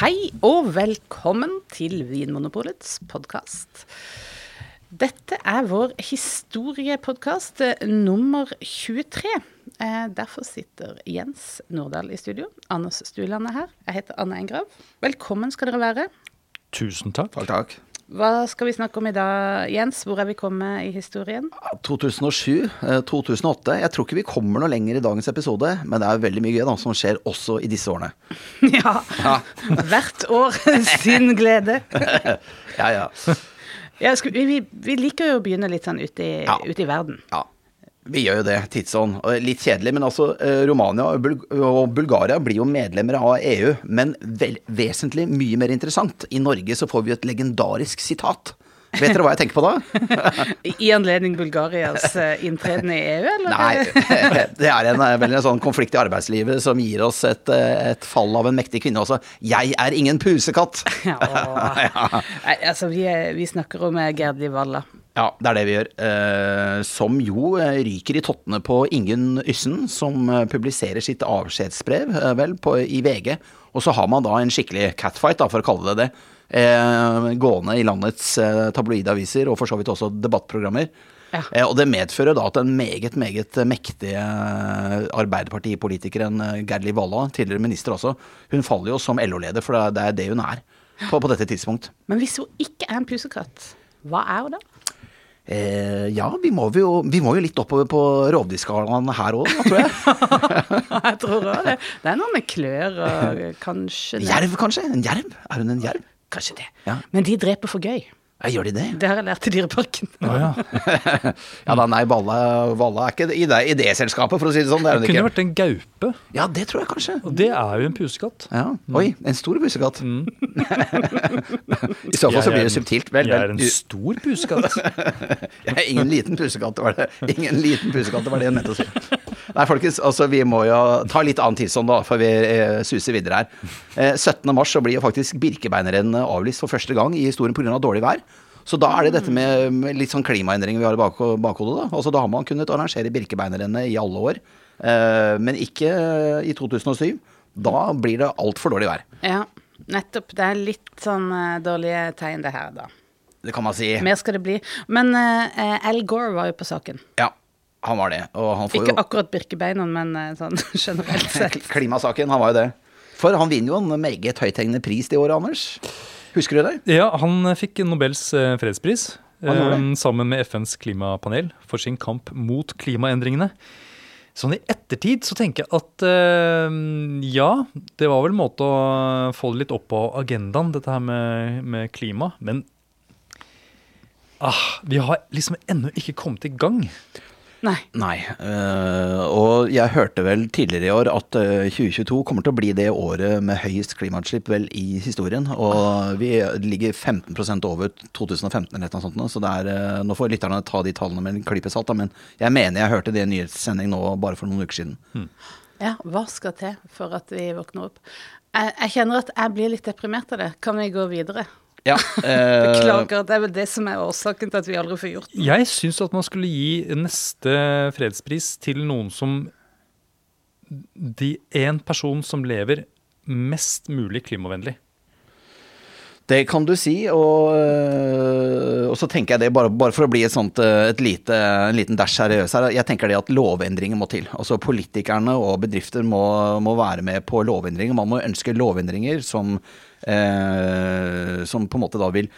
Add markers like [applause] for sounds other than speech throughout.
Hei og velkommen til Vinmonopolets podkast. Dette er vår historiepodkast eh, nummer 23. Eh, derfor sitter Jens Nordahl i studio. Anders Stuland er her. Jeg heter Anne Engrav. Velkommen skal dere være. Tusen takk. Takk, takk. Hva skal vi snakke om i dag, Jens? Hvor er vi kommet i historien? 2007, eh, 2008. Jeg tror ikke vi kommer noe lenger i dagens episode, men det er veldig mye gøy da, som skjer også i disse årene. [laughs] Ja. Hvert år [laughs] sin glede. [laughs] Ja, ja. Ja, vi, vi liker jo å begynne litt sånn ute i, Ja. ut i verden. ja. Vi gjør jo det, tidsånd. Litt kjedelig, men altså eh, Romania og, Bulgaria blir jo medlemmer av EU. Men vel, vesentlig mye mer interessant. I Norge så får vi et legendarisk sitat. Vet dere hva jeg tenker på da? [laughs] I anledning Bulgarias eh, inntreden i EU, eller? Nei, [laughs] det er en, vel en sånn konflikt i arbeidslivet som gir oss et, eh, et fall av en mektig kvinne også. Jeg er ingen pusekatt! [laughs] Ja. Nei, altså, vi, vi snakker om eh, Gerd Liv Valla. Ja, det er det vi gjør. Eh, som jo eh, ryker i tottene på Ingunn Yssen, som eh, publiserer sitt avskjedsbrev vel, på, i VG. Og så har man da en skikkelig catfight, da, for å kalle det det, eh, gående i landets tabloidaviser, og for så vidt også debattprogrammer. Ja. Og det medfører da at den meget, meget mektige Arbeiderpartipolitikeren Gerli Gerd Liv Valla, tidligere minister også, hun faller jo som LO-leder, for det er det hun er på, på dette tidspunkt. Men hvis hun ikke er en pusekatt, hva er hun da? Eh, ja, vi må, jo, vi må jo litt oppover på rovdyrskalaen her òg, tror jeg. [laughs] Jeg tror også det. Det er noe med klør og kanskje Jerv, kanskje? En jerv? Er hun en jerv? Kanskje det. Ja. Men de dreper for gøy. Ja, gjør de det? Det har jeg lært i Dyreparken. Å ja. [laughs] Ja da, nei, Valla Valle er ikke i det, i det selskapet, for å si det sånn. Det er hun Kunne ikke. vært en gaupe. Ja, det tror jeg kanskje. Og det er jo en pusekatt. Ja. Oi, en stor pusekatt. [laughs] I så fall så blir er det subtilt. Vel, Jeg er en stor pusekatt. [laughs] Ja, ingen liten pusekatt, var det. Ingen liten pusekatt, det var det jeg mente å si. Nei, folkens, altså vi må jo ta litt annen tidsånd, da, for vi eh, suser videre her. Eh, 17. mars så blir jo faktisk Birkebeinerrennet avlyst for første gang i historien pga. dårlig vær. Så da er det dette med, med litt sånn klimaendringer vi har i bak, bakhodet, da. Altså da har man kunnet arrangere Birkebeinerrennet i alle år, eh, men ikke i 2007. Da blir det altfor dårlig vær. Ja, nettopp. Det er litt sånn eh, dårlige tegn, det her, da. Det kan man si. Mer skal det bli. Men uh, Al Gore var jo på saken. Ja, han var det. Og han får Ikke jo akkurat Birkebeina, men eh, sånn [laughs] generelt [laughs] sett. Klimasaken, han var jo det. For han vinner jo en meget høythengende pris det året, Anders. Husker du det? Ja, han fikk Nobels eh, fredspris eh, sammen med FNs klimapanel for sin kamp mot klimaendringene. Sånn i ettertid så tenker jeg at eh, ja, det var vel en måte å få det litt opp på agendaen, dette her med, med klima. Men ah, vi har liksom ennå ikke kommet i gang. Nei. Nei. Uh, og jeg hørte vel tidligere i år at øh, 2022 kommer til å bli det året med høyest klimautslipp vel i historien. Og vi ligger 15% over 2015 eller noe sånt. Så det er, uh, nå får lytterne ta de tallene med en klype salt. Men jeg mener jeg hørte det i en nyhetssending nå bare for noen uker siden. Ja, hva skal til for at vi våkner opp? Jeg, jeg kjenner at jeg blir litt deprimert av det. Kan vi gå videre? Ja, øh, Beklager, det er vel det som er årsaken til at vi aldri får gjort det. Jeg syns at man skulle gi neste fredspris til noen som de, En person som lever mest mulig klimavennlig. Det kan du si, og, øh, og så tenker jeg det, bare, bare for å bli et sånt, øh, et lite, en liten dash seriøs her, jeg tenker det at lovendringer må til. Altså Politikerne og bedrifter må, må være med på lovendringer. Man må ønske lovendringer som, eh, som på en måte da vil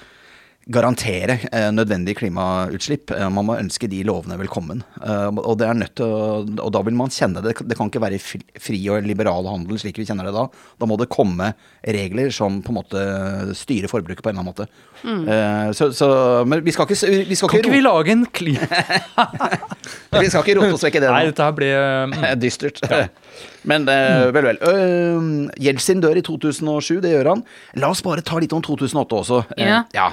garantere eh, nødvendige klimautslipp. Eh, man må ønske de lovene velkommen. Eh, og, det er nødt til å, og da vil man kjenne det. Det kan ikke være fri, og liberal handel slik vi kjenner det da. Da må det komme regler som på en måte styrer forbruket på en eller annen måte. Eh, så, så, men vi skal ikke, vi skal Kan ikke, ikke vi lage en klima... [laughs] [laughs] vi skal ikke rote oss vekk i det Nei, dette her ble mm, Det [laughs] er dystert. Men eh, vel, vel. Uh, Jeltsin dør i 2007, det gjør han. La oss bare ta litt om 2008 også. Eh, Ja.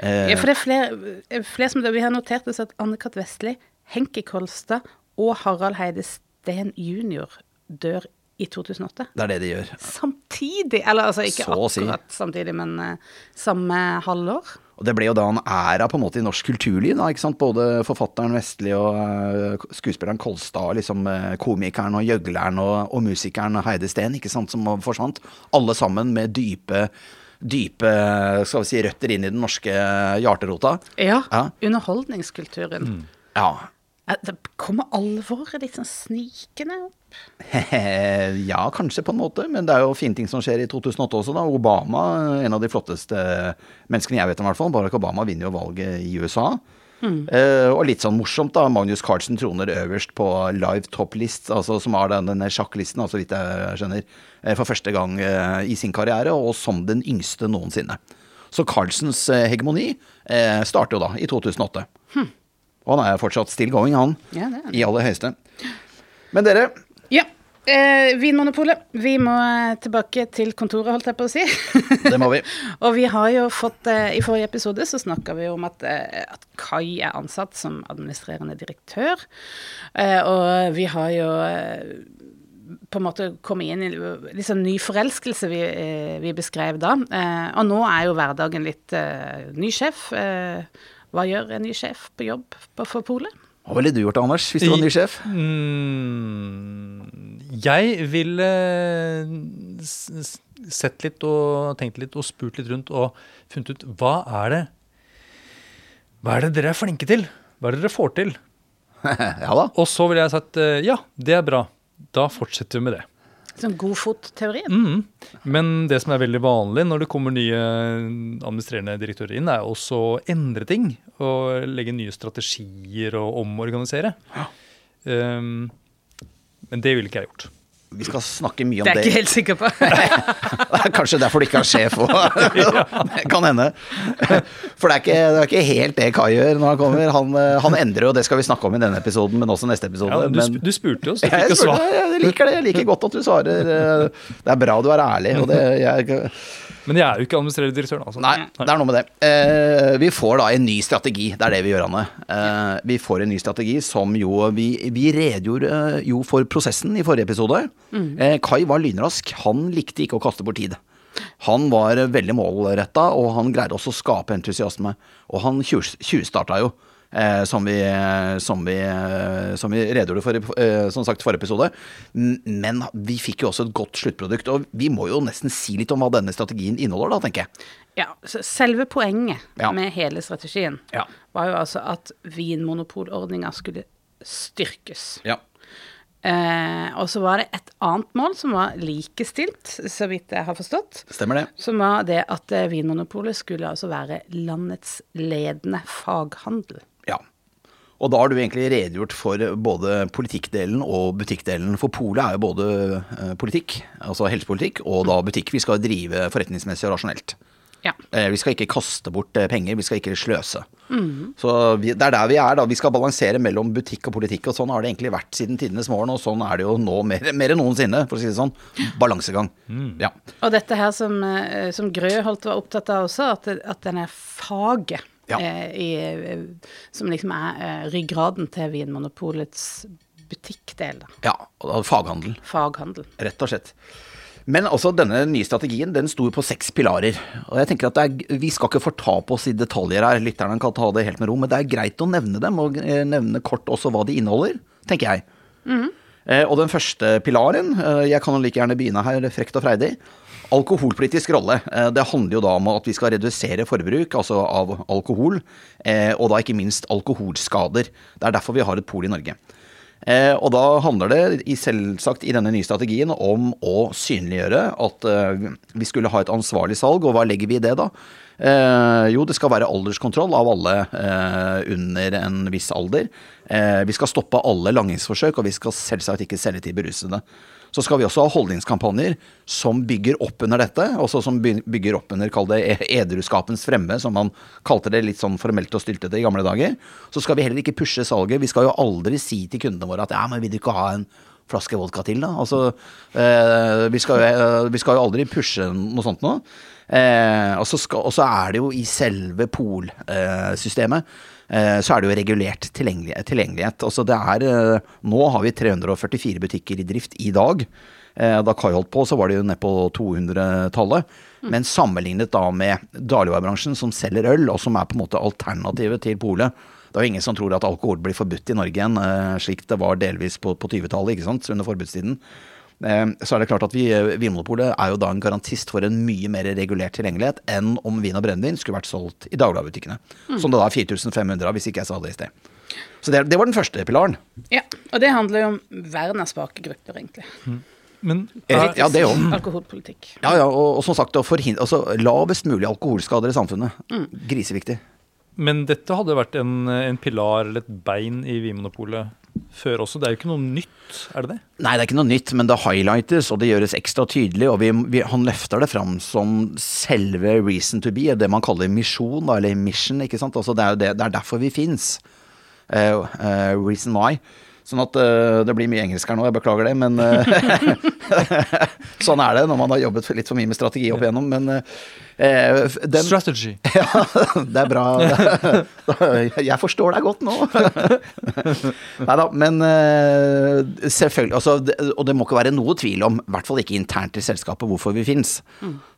Ja. Eh, for det er flere, flere som det, Vi har notert oss at Anne-Kat. Vestli, Henki Kolstad og Harald Heide Steen jr. dør i 2008. Det er det de gjør. Samtidig, eller altså ikke Så akkurat si. samtidig, men uh, samme halvår. Og det ble jo da en æra på en måte i norsk kulturliv. da, ikke sant? Både forfatteren Vestli og uh, skuespilleren Kolstad, liksom uh, komikeren og gjøgleren og, og musikeren Heide Steen, ikke sant, som forsvant. Alle sammen med dype, dype skal vi si, røtter inn i den norske hjarterota. Ja. Ja. Underholdningskulturen. Ja. Eh, Det kommer alvoret litt sånn snikende opp. [laughs] ja, kanskje på en måte, men det er jo fine ting som skjer i 2008 også. da. Obama, en av de flotteste menneskene jeg vet om, i hvert fall. Barack Obama vinner jo valget i USA. Eh, og litt sånn morsomt, da. Magnus Carlsen troner øverst på live top list, altså, som er den, denne sjakklisten, altså, vidt jeg skjønner, eh, for første gang eh, i sin karriere, og som den yngste noensinne. Så Carlsens hegemoni eh, starter jo da i 2008. Og han er fortsatt still going, han. Ja. I aller høyeste. Men dere. Eh, Vinmonopolet. Vi må tilbake til kontoret, holdt jeg på å si. [laughs] det må vi. [laughs] Og vi har jo fått eh, I forrige episode så snakka vi om at, eh, at Kai er ansatt som administrerende direktør. Eh, og vi har jo eh, på en måte kommet inn i litt sånn ny forelskelse vi, eh, vi beskrev da. Eh, og nå er jo hverdagen litt ny sjef. Hva gjør en ny sjef på jobb på, for Polet? Hva ville du gjort, Anders, hvis du var ny sjef? Mm, jeg ville s- sett litt og tenkt litt og spurt litt rundt og funnet ut hva er det Hva er det dere er flinke til? Hva er det dere får til? [laughs] ja da. Og så ville jeg sagt eh, ja, det er bra. Da fortsetter vi med det. Sånn godfot-teorien. Mm. Men det som er veldig vanlig når det kommer nye administrerende direktører inn, er også å endre ting. Og legge nye strategier og omorganisere. Um, men det ville ikke jeg gjort. Vi skal snakke mye om Det Det er jeg ikke helt sikker på. [laughs] Det er kanskje derfor du ikke har sjef òg. [laughs] [laughs] Det kan hende. For det er, ikke, det er ikke helt det Kai gjør når han kommer. Han, eh, han endrer jo, det skal vi snakke om i denne episoden, men også neste episode. Ja, du, men, du spurte jo, så du fikk jo svar. jeg liker det. Jeg liker godt at du svarer. eh, Det er bra du er ærlig. Og det, jeg, Men jeg er jo ikke administrerende direktør. da, Altså. Nei, det er noe med det. Eh, vi får da en ny strategi. Det er det vi gjør, Anne. Eh, vi får en ny strategi som jo Vi, vi redegjorde eh, jo for prosessen i forrige episode. Eh, Kai var lynrask. Han likte ikke å kaste bort tid. Han var eh, veldig målretta, og han greide også å skape entusiasme. Og han tjuvstarta jo. Eh, som, vi, som, vi, eh, som vi redegjorde for i eh, som sagt, forrige episode. Men vi fikk jo også et godt sluttprodukt. Og vi må jo nesten si litt om hva denne strategien inneholder, da, tenker jeg. Ja, Selve poenget Ja. med hele strategien Ja. var jo altså at vinmonopolordninga skulle styrkes. Ja. Eh, og så var det et annet mål som var likestilt, så vidt jeg har forstått. Stemmer det. Som var det at Vinmonopolet skulle altså være landets ledende faghandel. Og da har du egentlig redegjort for både politikkdelen og butikkdelen. For polet er jo både eh, politikk, altså helsepolitikk, og da butikk. Vi skal drive forretningsmessig og rasjonelt. Ja. Eh, Vi skal ikke kaste bort eh, penger, vi skal ikke sløse. Så vi, det er der vi er, da. Vi skal balansere mellom butikk og politikk, og sånn har det egentlig vært siden tidenes morgen, og sånn er det jo nå mer, mer enn noensinne, for å si det sånn. Balansegang. Ja. Og dette her som, som Grøholt var opptatt av også, at, at den er faget Ja. eh, i, eh, som liksom er eh, ryggraden til Vinmonopolets butikkdel, da. ja. Og faghandel. Faghandel. Rett og slett. Men også denne nye strategien den sto på seks pilarer. Og jeg tenker at er, Vi skal ikke fortape oss i detaljer her, lytterne kan ta det helt med ro, men det er greit å nevne dem, og nevne kort også hva de inneholder, tenker jeg. Eh, og den første pilaren, eh, jeg kan jo like gjerne begynne her, frekt og freidig. Alkoholpolitisk rolle. Eh, det handler jo da om at vi skal redusere forbruk altså av alkohol, eh, og da ikke minst alkoholskader. Det er derfor vi har et pol i Norge. Eh, og da handler det selvsagt i denne nye strategien om å synliggjøre at vi skulle ha et ansvarlig salg, og hva legger vi i det da? Jo, det skal være alderskontroll av alle under en viss alder. Vi skal stoppe alle langingsforsøk, og vi skal selvsagt ikke selge til berusede. Så skal vi også ha holdningskampanjer som bygger opp under dette, også som bygger opp under, kall det [laughs] edruskapens fremme, som man kalte det litt sånn formelt og styltete i gamle dager. Så skal vi heller ikke pushe salget. Vi skal jo aldri si til kundene våre at ja, men vil du ikke ha en flaske vodka til, da? Altså, eh, vi, skal jo, eh, vi skal jo aldri pushe noe sånt nå. Eh, og, så skal, og så er det jo i selve polsystemet eh, så er det jo regulert tilgjengelighet. Altså det er, eh, nå har vi 344 butikker i drift i dag. Eh, Da Kai holdt på, så var det jo nede på 200-tallet. Men sammenlignet da med dagligvarebransjen, som selger øl, og som er på en måte alternativet til polet. Det er jo ingen som tror at alkohol blir forbudt i Norge igjen, eh, slik det var delvis på, på 20-tallet, ikke sant, under forbudstiden. Eh, Så er det klart at vi, Vinmonopolet er jo da en garantist for en mye mer regulert tilgjengelighet enn om vin og brennevin skulle vært solgt i dagligvarebutikkene. Som det da er 4500 av, hvis ikke jeg sa det i sted. Så det, det var den første pilaren. Ja, og det handler jo om verdens av svake grupper, egentlig. Men Ja, er, ja, det òg. Alkoholpolitikk. Ja, ja, og, og som sagt, å forhindre altså, lavest mulig alkoholskader i samfunnet. Griseviktig. men dette hadde vært en, en pilar eller et bein i Vinmonopolet før også. Det er jo ikke noe nytt, er det det? Nei, det er ikke noe nytt, men det highlightes, og det gjøres ekstra tydelig. Og vi, vi, han løfter det fram som selve reason to be, det man kaller misjon, eller mission. ikke sant? Altså, det, er det, det er derfor vi fins. reason why. Sånn at uh, det blir mye engelsk her nå, jeg beklager det, men eh, [laughs] Sånn er det når man har jobbet litt for mye med strategi opp igjennom, men eh, den, Strategy. [laughs] Ja, det er bra. [laughs] Jeg forstår deg godt nå. [laughs] Nei da, men eh, selvfølgelig altså, Og det må ikke være noe tvil om, i hvert fall ikke internt i selskapet, hvorfor vi fins.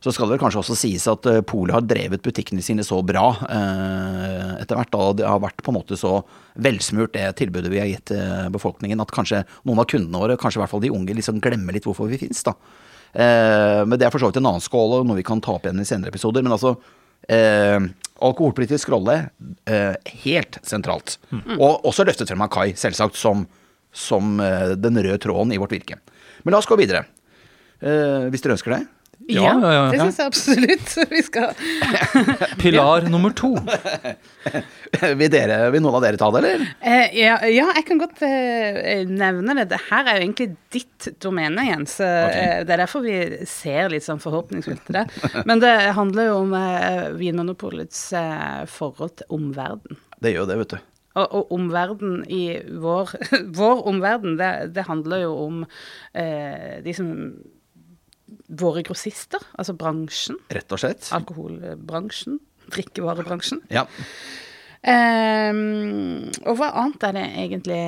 Så skal det vel kanskje også sies at uh, Polet har drevet butikkene sine så bra eh, etter hvert. da, Det har vært på en måte så velsmurt, det tilbudet vi har gitt befolkningen, at kanskje noen av kundene våre, kanskje i hvert fall de unge, liksom glemmer litt hvorfor vi fins. da. Eh, men det er for så vidt en annen skål og noe vi kan ta opp igjen i senere episoder. Men altså, eh, alkoholpolitisk rolle eh, helt sentralt. Og også løftet frem av Kai, selvsagt, som, som eh, den røde tråden i vårt virke. Men la oss gå videre. Eh, hvis dere ønsker det. Ja, ja, ja. det syns jeg absolutt [laughs] vi skal. [laughs] Pilar nummer to. [laughs] Vil, dere, vil noen av dere ta det, eller? Eh, ja, ja, jeg kan godt eh, nevne det. Det her er jo egentlig ditt domene, Jens. Eh, Det er derfor vi ser litt sånn forhåpningsfullt til det. Men det handler jo om eh, Vinmonopolets eh, forhold til omverdenen. Det gjør det, vet du. Og, og omverden i vår, vår omverden, det, det handler jo om eh, de som Våre grossister, altså bransjen. Rett og slett. Alkoholbransjen. Drikkevarebransjen. Ja. Um, og hva annet er det egentlig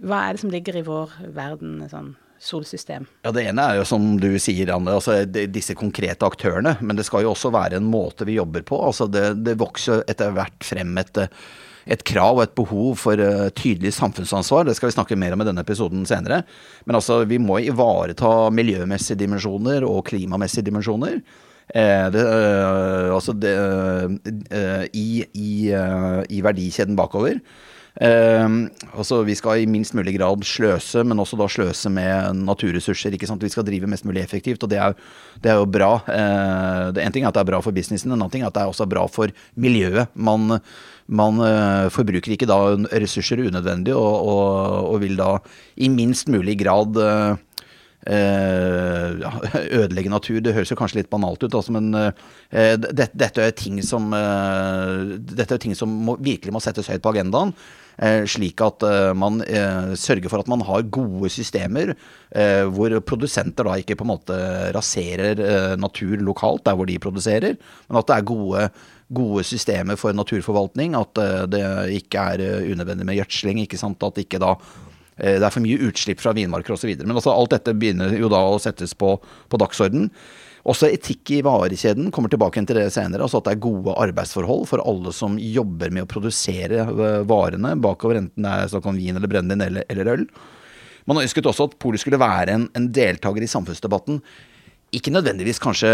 Hva er det som ligger i vår verden, sånn solsystem? Ja, Det ene er jo som du sier, Anne, altså disse konkrete aktørene. Men det skal jo også være en måte vi jobber på. Altså Det, det vokser etter hvert frem et, eh, et krav og et behov for eh, tydelig samfunnsansvar. Det skal vi snakke mer om i denne episoden senere. Men altså, vi må ivareta miljømessige dimensjoner og klimamessige dimensjoner. Eh, det, eh, altså det, eh, i, i, eh, I verdikjeden bakover. Eh, altså Vi skal i minst mulig grad sløse, men også da sløse med naturressurser. ikke sant? Vi skal drive mest mulig effektivt, og det er, det er jo bra. Eh, En ting er at det er bra for businessen, en annen ting er at det er også bra for miljøet. Man, man eh, forbruker ikke da ressurser unødvendig, og, og, og vil da i minst mulig grad eh, eh, [laughs] ødelegge natur. Det høres jo kanskje litt banalt ut, altså, men det, dette er ting som, dette er ting som må, virkelig må settes høyt på agendaen. Slik at man sørger for at man har gode systemer hvor produsenter da ikke på en måte raserer natur lokalt der hvor de produserer, men at det er gode, gode systemer for naturforvaltning. At eh, det ikke er eh, unødvendig med gjødsling. At ikke da eh, det er for mye utslipp fra vinmarker osv. Men altså, alt dette begynner jo da å settes på, på dagsorden. Også etikk i varekjeden, kommer tilbake til det senere. altså At det er gode arbeidsforhold for alle som jobber med å produsere varene bakover, enten det er snakk om vin eller brennevin eller, eller øl. Man ønsket også at polet skulle være en, en deltaker i samfunnsdebatten. Ikke nødvendigvis kanskje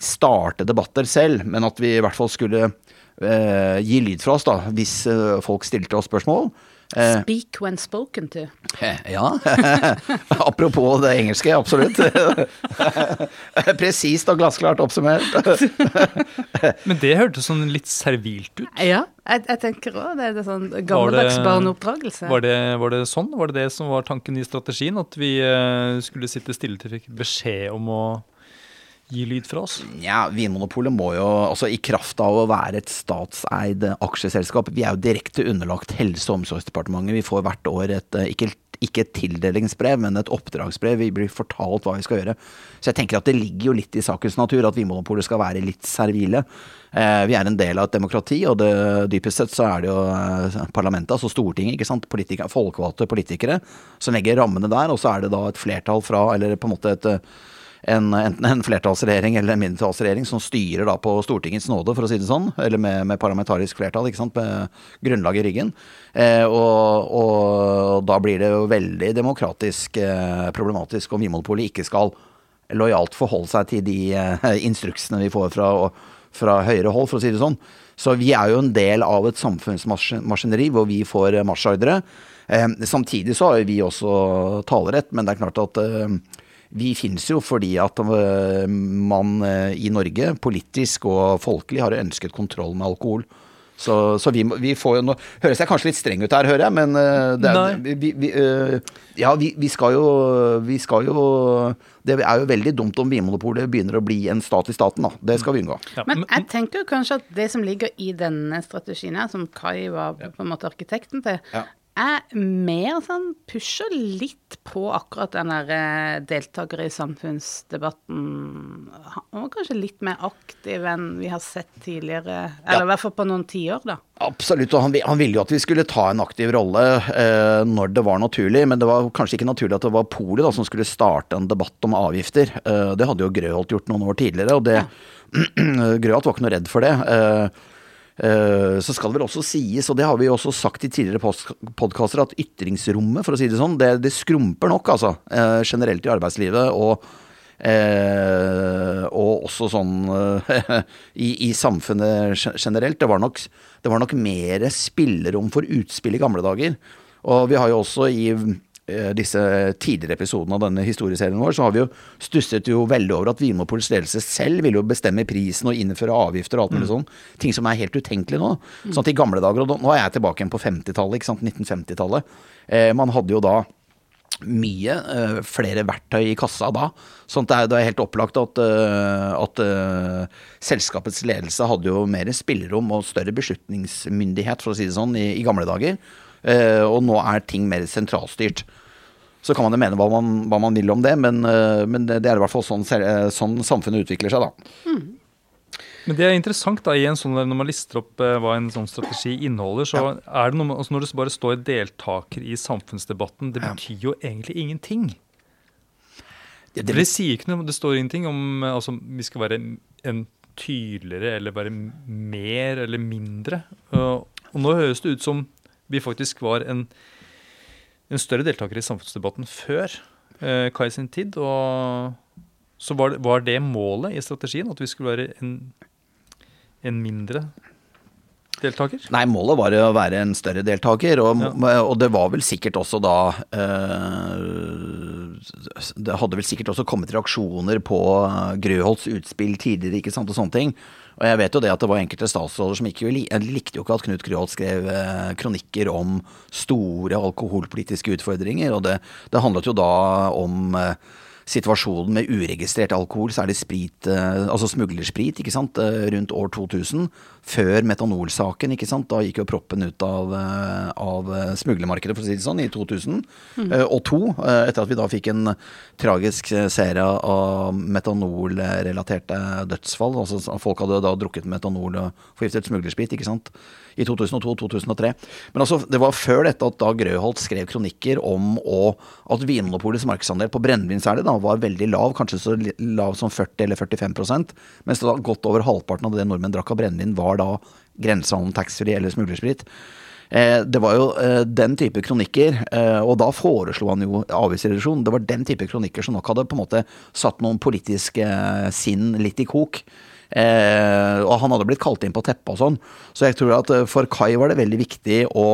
starte debatter selv, men at vi i hvert fall skulle eh, gi lyd fra oss da, hvis eh, folk stilte oss spørsmål. Eh, Speak when spoken to. [laughs] ja. [laughs] Apropos det engelske, absolutt. [laughs] Presist og glassklart oppsummert. Men det hørtes sånn litt servilt ut. Ja, jeg, jeg tenker òg det. er det sånn gammeldags barneoppdragelse. Var det, var det sånn? Var det det som var tanken i strategien? At vi eh, skulle sitte stille til vi fikk beskjed om å gi lyd fra oss? Ja, Vinmonopolet må jo, altså i kraft av å være et statseid aksjeselskap Vi er jo direkte underlagt Helse- og omsorgsdepartementet. Vi får hvert år et eh, ikke, ikke et tildelingsbrev, men et oppdragsbrev. Vi blir fortalt hva vi skal gjøre. Så jeg tenker at det ligger jo litt i sakens natur at Vinmonopolet skal være litt servile. Eh, vi er en del av et demokrati, og det, dypest sett så er det jo eh, parlamentet, altså Stortinget, ikke sant. Politiker, folkevalgte politikere som legger rammene der, og så er det da et flertall fra, eller på en måte et en, enten en flertallsregjering eller en mindretallsregjering som styrer da på Stortingets nåde, for å si det sånn. Eller med, med parlamentarisk flertall, ikke sant, med grunnlag i ryggen. Eh, og, og, da blir det jo veldig demokratisk eh, problematisk om Vinmonopolet ikke skal lojalt forholde seg til de eh, instruksene vi får fra, fra høyere hold, for å si det sånn. Så vi er jo en del av et samfunnsmaskineri hvor vi får marsjordre. Eh, samtidig så har vi også talerett, men det er klart at eh, vi finnes jo fordi at eh, man eh, i Norge, politisk og folkelig, har ønsket kontroll med alkohol. Så, så vi, vi, får jo nå Høres jeg kanskje litt streng ut her, hører jeg, men eh, det er, vi, vi, ja, vi, skal jo Vi skal jo Det er jo veldig dumt om Vinmonopolet begynner å bli en stat i staten, da. Det skal vi unngå. Ja, men jeg tenker jo kanskje at det som ligger i denne strategien her, som Kai var på en måte arkitekten til, ja er mer sånn pusher litt på akkurat den der deltaker i samfunnsdebatten. Han var kanskje litt mer aktiv enn vi har sett tidligere, eller ja. i hvert fall på noen tiår, da. Absolutt, og han, han, ville jo at vi skulle ta en aktiv rolle eh, når det var naturlig, men det var kanskje ikke naturlig at det var Polet som skulle starte en debatt om avgifter. Eh, det hadde jo Grøholt gjort noen år tidligere, og det ja. [clears throat] Grøholt var ikke noe redd for det. Eh, Eh, så skal det vel også sies, og det har vi også sagt i tidligere podkaster, at ytringsrommet, for å si det sånn, det, det skrumper nok, altså. Eh, generelt i arbeidslivet. og Eh, og også sånn eh, [laughs] i, i, samfunnet generelt. Det var, nok, det var nok mer spillerom for utspill i gamle dager. Og vi har jo også i Eh, disse tidligere episodene av denne historieserien vår, så har vi jo stusset jo veldig over at Vinmonopolets ledelse selv ville jo bestemme prisen og innføre avgifter og alt mulig mm. sånn. Ting som er helt utenkelig nå. Sånn at i gamle dager, og nå er jeg tilbake igjen på 50-tallet, ikke sant, 1950-tallet. Eh, man hadde jo da mye uh, flere verktøy i kassa da. Sånn at det er, det er helt opplagt at, uh, at uh, selskapets ledelse hadde jo mer spillerom og større beslutningsmyndighet, for å si det sånn, i, i gamle dager. Og nå er ting mer sentralstyrt. Så kan man jo mene hva man, hva man vil om det, men, eh, men, det er i hvert fall sånn, eh, sånn samfunnet utvikler seg, da. Mm. Men det er interessant da, i en sånn, når man lister opp eh, hva en sånn strategi inneholder, så ja. er det noe altså Når det bare står deltaker i samfunnsdebatten, det betyr jo egentlig ingenting. Ja, det, det, sier ikke noe, det står ingenting om altså, vi skal være en tydeligere eller være mer eller mindre. Og, og nå høres det ut som vi faktisk var en en større deltaker i samfunnsdebatten før eh, Kai sin tid. Og så var det, var det, målet i strategien, at vi skulle være en, en mindre deltaker? Nei, målet var å være en større deltaker. Og, ja. og det var vel sikkert også da eh, Det hadde vel sikkert også kommet reaksjoner på Grøholts utspill tidligere, ikke sant, og sånne ting. Og jeg vet jo det at det var enkelte statsråder som ikke likte jo ikke at Knut Kryholt skrev eh, kronikker om store alkoholpolitiske utfordringer, og det, det handlet jo da om eh, situasjonen med uregistrert alkohol, særlig sprit, eh, altså smuglersprit, ikke sant, eh, rundt år 2000. Før metanolsaken, ikke sant. Da gikk jo proppen ut av, eh, av smuglermarkedet, for å si det sånn, i 2000. Mm. Og to, etter at vi da fikk en tragisk serie av metanolrelaterte dødsfall. Altså folk hadde da drukket metanol og forgiftet smuglersprit, ikke sant i 2002-2003. Men altså, det var før dette at da Grøholt skrev kronikker om å, at Vinmonopolets markedsandel på brennevin særlig da, var veldig lav, kanskje så lav som 40 eller 45% mens da godt over halvparten av det nordmenn drakk av brennevin, var da grensehandel, taxfree eller smuglersprit. Eh, det var jo eh, den type kronikker, eh, og da foreslo han jo avgiftsreduksjon. Det var den type kronikker som nok hadde på en måte satt noen politiske sinn litt i kok. Eh, og han hadde blitt kalt inn på teppet og sånn. Så jeg tror at eh, for Kai var det veldig viktig å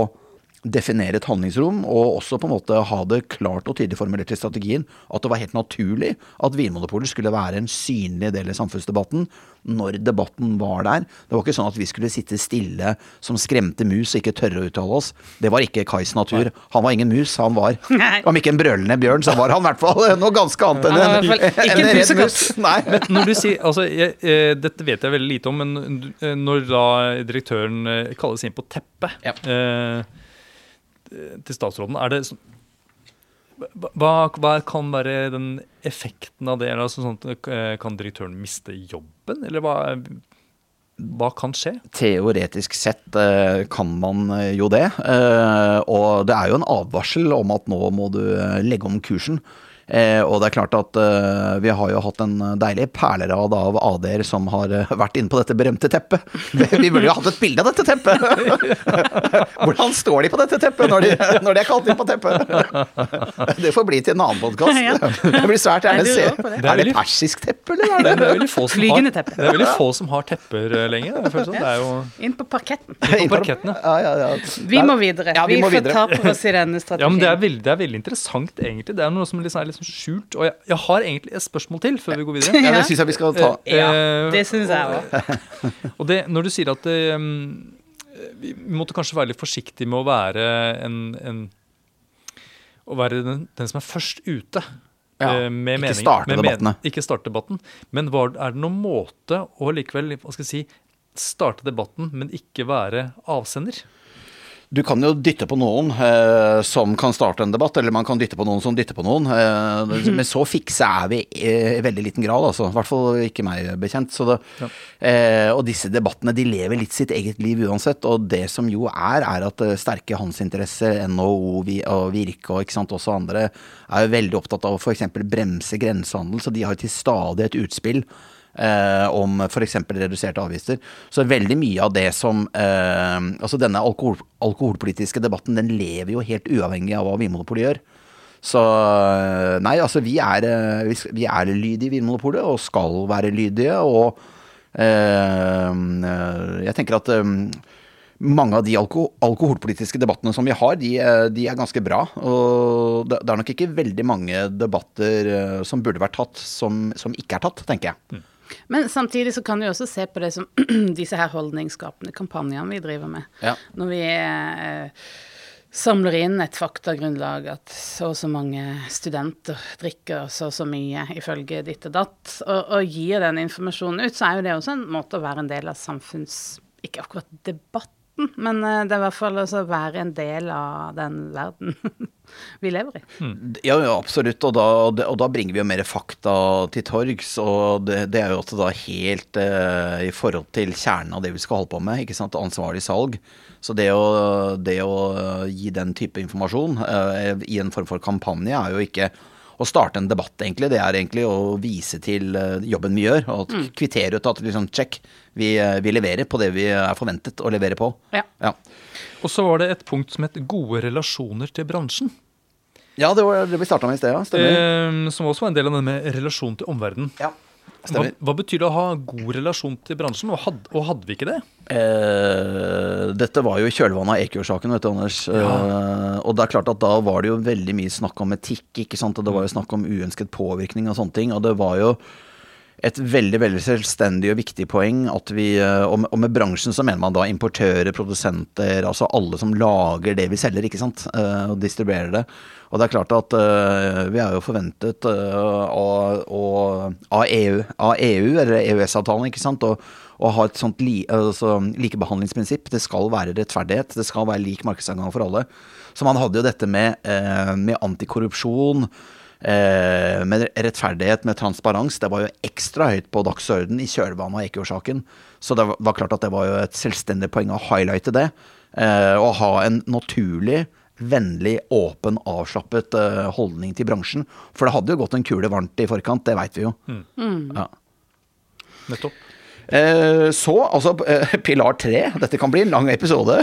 definere et handlingsrom, og også på en måte ha det klart og tydelig formulert i strategien at det var helt naturlig at Vinmonopolet skulle være en synlig del i samfunnsdebatten når debatten var der. Det var ikke sånn at vi skulle sitte stille som skremte mus og ikke tørre å uttale oss. Det var ikke Kais natur. Han var ingen mus, han var [laughs] Om ikke en brølende bjørn, så var han i hvert fall noe ganske annet enn en, en, en redd mus. Nei. Men når du sier, altså, jeg, eh, Dette vet jeg veldig lite om, men eh, når da direktøren eh, kalles inn på teppet ja. eh, til statsråden. Er det Hva, hva kan være den effekten av det? Altså, sånn, eh, kan direktøren miste jobben, eller hva, hva kan skje? Teoretisk sett eh, kan man eh, jo det. Og det er jo en advarsel om at nå må du legge om kursen. Eh, og det er klart at eh, vi har jo hatt en deilig perlerad av AD-er som har eh, vært inne på dette berømte teppet. Vi burde jo hatt et bilde av dette teppet! [laughs] Hvordan står de på dette teppet når de, når de er kalt inn på teppet? [laughs] Det får bli til en annen podkast. [laughs] Det blir svært gjerne å se. det. Det er Er det persisk teppe, eller er Det det er veldig få som Flygende teppe. det er veldig få som har tepper lenger. Sånn. Det er jo Inn på parketten. på parkettene. Ja, ja, ja. Vi må videre. Ja, vi vi må får videre. ta på oss i denne strategien. Ja, men det er, veldig, det er veldig interessant, egentlig. Det er noe som liksom er litt sånn skjult. Og jeg, jeg har egentlig et spørsmål til før vi går videre. [laughs] ja det syns jeg vi skal ta. Ja, Eh, det syns jeg òg. Og det, når du sier at det, um, vi måtte kanskje være litt forsiktige med å være en, en Å være den, den som er først ute. Ja, eh, med ikke mening, starte med men- Ikke starte debatten. Men var, er det noen måte å likevel hva skal jeg si, starte debatten, men ikke være avsender? Du kan jo dytte på noen eh, som kan starte en debatt, eller man kan dytte på noen som dytter på noen. Eh, men så fikse er vi eh, i veldig liten grad, altså. I hvert fall ikke meg bekjent. Så det, eh, og disse debattene de lever litt sitt eget liv uansett. Og det som jo er, er at eh, sterke handelsinteresser, NHO vi- og Virke og sant, også andre, er jo veldig opptatt av å f.eks. bremse grensehandel. Så de har jo til stadighet utspill eh, om f.eks. reduserte avgifter. Så veldig mye av det som eh, Altså denne alkohol, alkoholpolitiske debatten, den lever jo helt uavhengig av hva Vinmonopolet gjør. Så eh, nei, altså vi er, eh, vi er lydige i Vinmonopolet, og skal være lydige. Og eh, jeg tenker at eh, mange av de alko alkoholpolitiske debattene som vi har, de, de er ganske bra. Og det, er nok ikke veldig mange debatter som burde vært tatt, som, som ikke er tatt, tenker jeg. Men samtidig så kan vi også se på det som [clears throat] disse her holdningsskapende kampanjene vi driver med. Ja. Når vi eh, samler inn et faktagrunnlag at så og så mange studenter drikker så og så mye ifølge ditt og datt, og, og gir den informasjonen ut, så er jo det også en måte å være en del av samfunns... Ikke akkurat debatten, men eh, det er i hvert fall å være en del av den verden [laughs] vi lever i. Ja, ja absolutt. Og da, og da bringer vi jo mer fakta til torgs. Og det, det er jo også da helt eh, i forhold til kjernen av det vi skal holde på med. ikke sant, Ansvarlig salg. Så det å, det å gi den type informasjon eh, i en form for kampanje er jo ikke å starte en debatt, egentlig. Det er egentlig å vise til eh, jobben vi gjør, og at kvittere ut at liksom, check, vi, eh, vi leverer på det vi er forventet å levere på. Ja. Ja, Og så var det et punkt som het gode relasjoner til bransjen. ja det var det vi starta med i sted, ja. Stemmer. Eh, som også var en del av det med relasjon til omverdenen. ja, Hva, stemmer. hva betyr det å ha god relasjon til bransjen, og hadde, og hadde vi ikke det? Eh, dette var jo i kjølvannet av Eikjord-saken, vet du, Anders. Eh, og det er klart at da var det jo veldig mye snakk om etikk, ikke sant. Og det var jo snakk om uønsket påvirkning og sånne ting. Og det var jo et veldig veldig selvstendig og viktig poeng at vi eh, Og med, og med bransjen så mener man da importører, produsenter, altså alle som lager det vi selger, ikke sant. eh, og distribuerer det. Og det er klart at eh, vi er jo forventet eh, av, av EU, av EU, eller EØS-avtalen, ikke sant. Og, å ha et sånt li, altså, likebehandlingsprinsipp. Det skal være rettferdighet. Det skal være lik markedsadgang for alle. Så man hadde jo dette med, eh, med antikorrupsjon, eh, med rettferdighet, med transparens. Det var jo ekstra høyt på dagsorden i kjølvannet av Eikjord-saken. Så det var, klart at det var jo et selvstendig poeng å highlighte det. Eh, å ha en naturlig Vennlig, åpen, avslappet uh, holdning til bransjen. For det hadde jo gått en kule varmt i forkant, det veit vi jo. Ja. Nettopp. Eh, Så, altså [laughs] eh, pilar tre. Dette kan bli en lang episode.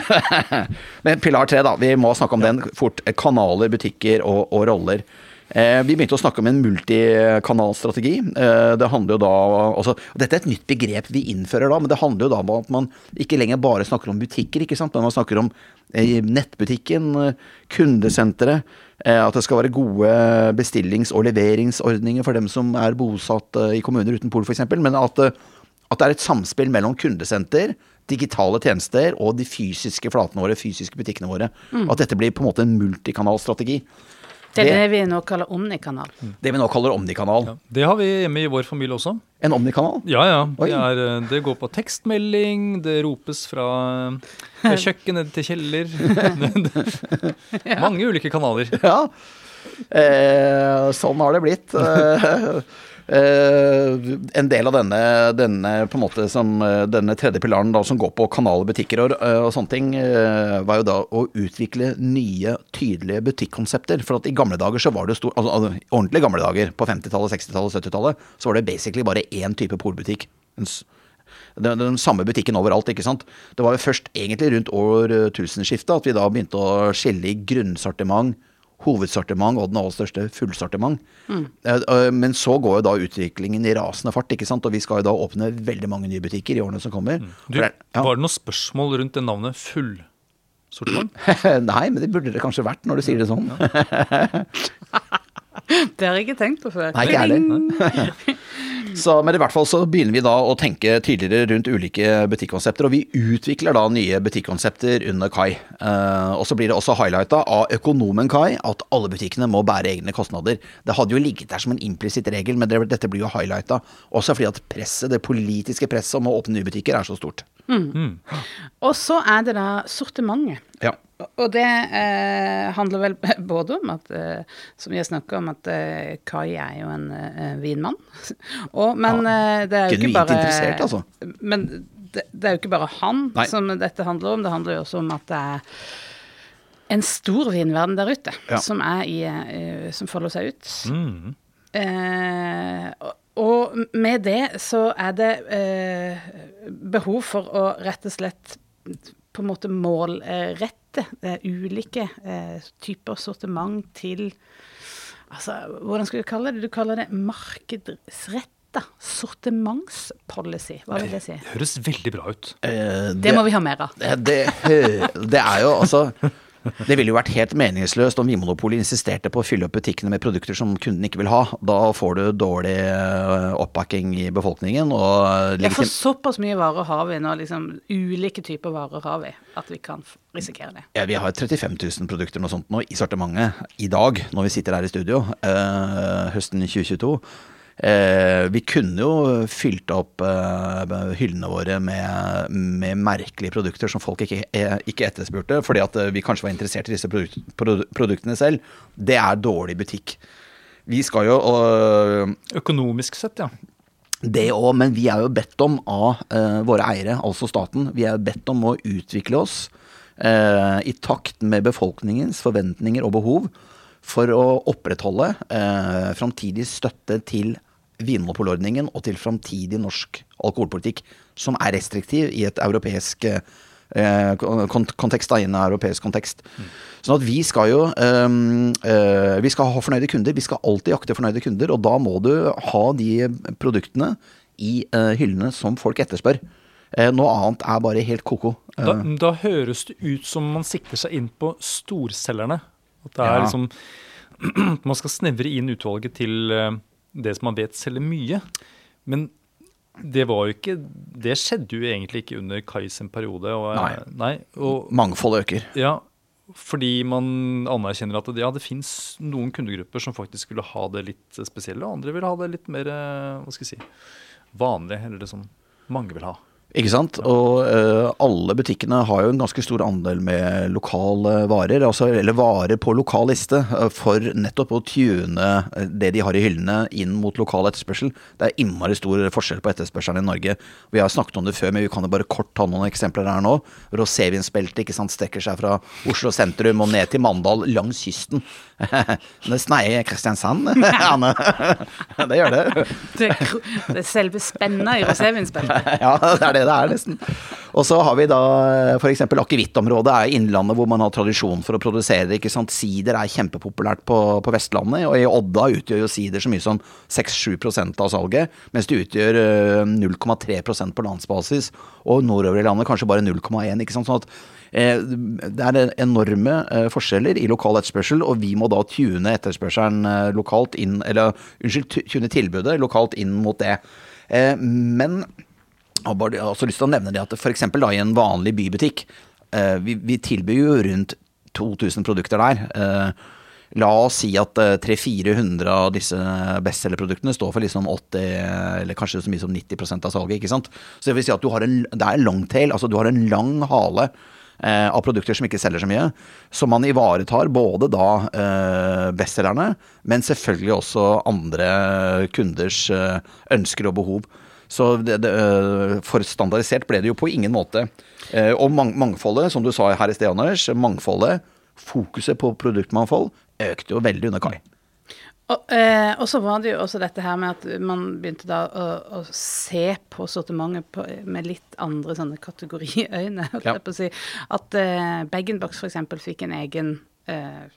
[laughs] Men pilar tre, da. Vi må snakke om den fort. Kanaler, butikker og, og roller. Eh, Vi begynte å snakke om en multikanalstrategi. Det handler jo da altså, Dette er et nytt begrep vi innfører da, men det handler jo da om at man ikke lenger bare snakker om butikker, ikke sant? men man snakker om nettbutikken, kundesenteret. At det skal være gode bestillings- og leveringsordninger for dem som er bosatt i kommuner uten pol, f.eks. Men at at det er et samspill mellom kundesenter, digitale tjenester og de fysiske flatene våre, fysiske butikkene våre. At dette blir på en måte en multikanalstrategi. Det er Det- det vi nå kaller omnikanal. Det vi nå kaller omnikanal. Det har vi hjemme i vår familie også. En omnikanal? Ja, ja. Det, er, eh, det går på tekstmelding, det ropes fra eh, [laughs] kjøkken til kjeller. [laughs] [laughs] Mange ulike kanaler. Ja. Eh, sånn har det blitt. Eh, en del av denne, denne, på en måte som, eh, denne tredje pilaren da, som går på kanaler, butikker og, eh, og sånne ting, uh, var jo da å utvikle nye, tydelige butikkonsepter. For at i gamle dager så var det stor, altså, altså ordentlig gamle dager, på 50-tallet, 60-tallet, 70-tallet, så var det basically bare én type polbutikk. En Den, den samme butikken overalt, ikke sant. Det var jo først egentlig rundt årtusenskiftet at vi da begynte å skille i grunnsortiment, hovedsortiment og den aller største fullsortiment. Eh, eh, Men så går jo da utviklingen i rasende fart, ikke sant. Og vi skal jo da åpne veldig mange nye butikker i årene som kommer. Du, det- ja. Var det noen spørsmål rundt det navnet fullsortiment? [laughs] Nei, men det burde det kanskje vært når du sier det sånn. [laughs] Det har jeg ikke tenkt på før. Nei, ikke jeg heller. [laughs] Så, men i hvert fall så begynner vi da å tenke tydeligere rundt ulike butikkonsepter, og vi utvikler da nye butikkonsepter under Kai. Uh, og så blir det også highlighta av økonomen Kai at alle butikkene må bære egne kostnader. Det hadde jo ligget der som en implisitt regel, men det, dette blir jo highlighta. Også fordi at presset, det politiske presset om å åpne nye butikker er så stort. Og så er det da sortimentet. Ja. Og det eh, handler vel [laughs] både om at, eh, som jeg snakka om, at eh, Kai er jo en eh, vinmann. [laughs] Og, men eh, det er jo ikke bare interessert, altså. Men det, det er jo ikke bare han Nei. som dette handler om. Det handler jo også om at det er en stor vinverden der ute Ja. som, er i, eh, som folder seg ut. Mm. Eh, og- og med det så er det eh, behov for å rett og slett på en måte målrette eh, ulike eh, typer sortiment til Altså, hvordan skal du kalle det? Du kaller det markedsrett sortimentspolicy. Hva vil det si? Det høres veldig bra ut. Eh, Det må vi ha mer av. Det, det, det er jo altså [laughs] Det ville jo vært helt meningsløst om Vinmonopolet insisterte på å fylle opp butikkene med produkter som kunden ikke vil ha. Da får du dårlig oppbakking i befolkningen. Og Ja, for såpass mye varer har vi nå, liksom ulike typer varer har vi, at vi kan risikere det. ja, vi har 35 000 produkter noe sånt nå i sortimentet i dag, når vi sitter her i studio, eh, høsten 2022. Eh, vi kunne jo fylt opp eh, hyllene våre med, med merkelige produkter som folk ikke, eh, ikke etterspurte, fordi at vi kanskje var interessert i disse produkt, produ- produktene selv. Det er dårlig butikk. Vi skal jo Økonomisk sett, ja. det òg, men vi er jo bedt om av eh, våre eiere, altså staten, vi er bedt om å utvikle oss eh, i takt med befolkningens forventninger og behov for å opprettholde eh, framtidig støtte til Vinmonopolordningen og til framtidig norsk alkoholpolitikk, som er restriktiv i et europeisk eh, kontekst, da, i en europeisk kontekst. Sånn at vi skal jo um, uh, Vi skal ha fornøyde kunder. Vi skal alltid jakte fornøyde kunder, og da må du ha de produktene i uh, hyllene som folk etterspør. Uh, noe annet er bare helt ko-ko. Da, da høres det ut som man sikter seg inn på storselgerne. At det er Ja. liksom [clears throat] Man skal snevre inn utvalget til det som man vet selger mye. Men det var jo ikke Det skjedde jo egentlig ikke under Kais periode. Og, eh, Nei. nei og, Mangfoldet øker. ja, fordi man anerkjenner at det, ja, det fins noen kundegrupper som faktisk skulle ha det litt spesielle, og andre vil ha det litt mer eh, hva skal jeg si, vanlig, eller det som mange vil ha. Ikke sant? Og uh, alle butikkene har jo en ganske stor andel med lokale varer, altså, eller varer på lokal liste, uh, for nettopp å tune øh, det de har i hyllene inn mot lokal etterspørsel. Det er innmari stor forskjell på etterspørselen i Norge. Vi har snakket om det før, men vi kan jo bare kort ta noen eksempler her nå. Rosévinsbeltet ikke sant, strekker seg fra Oslo sentrum og ned til Mandal langs kysten. [laughs] det sneier Kristiansand, [laughs] Anne. [laughs] det gjør det. Det, er selve spenna i rosévinsbeltet. Ja, det er det det er, nesten. Og så har vi da f.eks. akevittområdet er Innlandet, hvor man har tradisjon for å produsere det. ikke sant? Sider er kjempepopulært på, på Vestlandet, og i Odda utgjør jo sider så mye som 6-7% av salget, mens det utgjør øh, 0,3% på landsbasis, og nordover i landet kanskje bare 0,1. ikke sant? Sånn at eh, det er enorme eh, forskjeller i lokal etterspørsel, og vi må da tune etterspørselen eh, lokalt inn, eller unnskyld, tune tilbudet lokalt inn mot det. Eh, men har bare- også lyst til å nevne det at f.eks. i en vanlig bybutikk eh, vi, vi tilbyr jo rundt 2000 produkter der. Eh, la oss si at eh, 300-400 av disse bestselgerproduktene står for liksom 80 eller kanskje så mye som 90% av salget. ikke sant? Så det vil si at du har en, det er longtail, altså du har en lang hale eh, av produkter som ikke selger så mye. Som man ivaretar både da eh, bestselgerne, men selvfølgelig også andre kunders eh, ønsker og behov. Så det, det, eh, for standardisert ble det jo på ingen måte. Eh, og mang mangfoldet, som du sa her i sted, Anders, mangfoldet, fokuset på produktmangfold, økte jo veldig under Kai. Og, eh, og så var det jo også dette her med at man begynte da å, å se på sortimentet på, med litt andre sånne kategoriøyne, [laughs] holdt Ja. jeg på å si. At eh, Bag-in-Box f.eks. fikk en egen eh,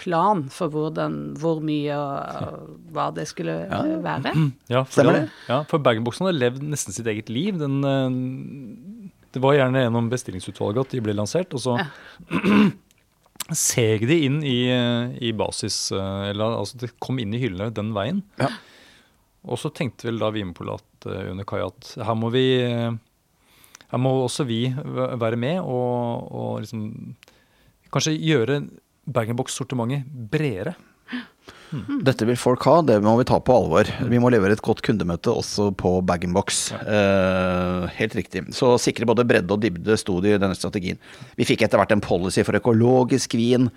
plan for hvordan, hvor mye og, og hva det skulle ja. være. Ja, for, Stemmer det, ja, for bag-in-boxen hadde levd nesten sitt eget liv. Den, eh, det var gjerne gjennom bestillingsutvalget at de ble lansert, og så [clears throat] seg de inn i, eh, i basis eh, Eller altså det kom inn i hyllene den veien. Ja. Og så tenkte vel da Vinmonopolet eh, under Kai at her må vi her må også vi være med og, og liksom kanskje gjøre bag-in-box-sortimentet bredere. Dette vil folk ha, det må vi ta på alvor. Vi må levere et godt kundemøte også på bag-in-box. Eh, helt riktig. Så sikre både bredde og dybde sto det i denne strategien. Vi fikk etter hvert en policy for økologisk vin.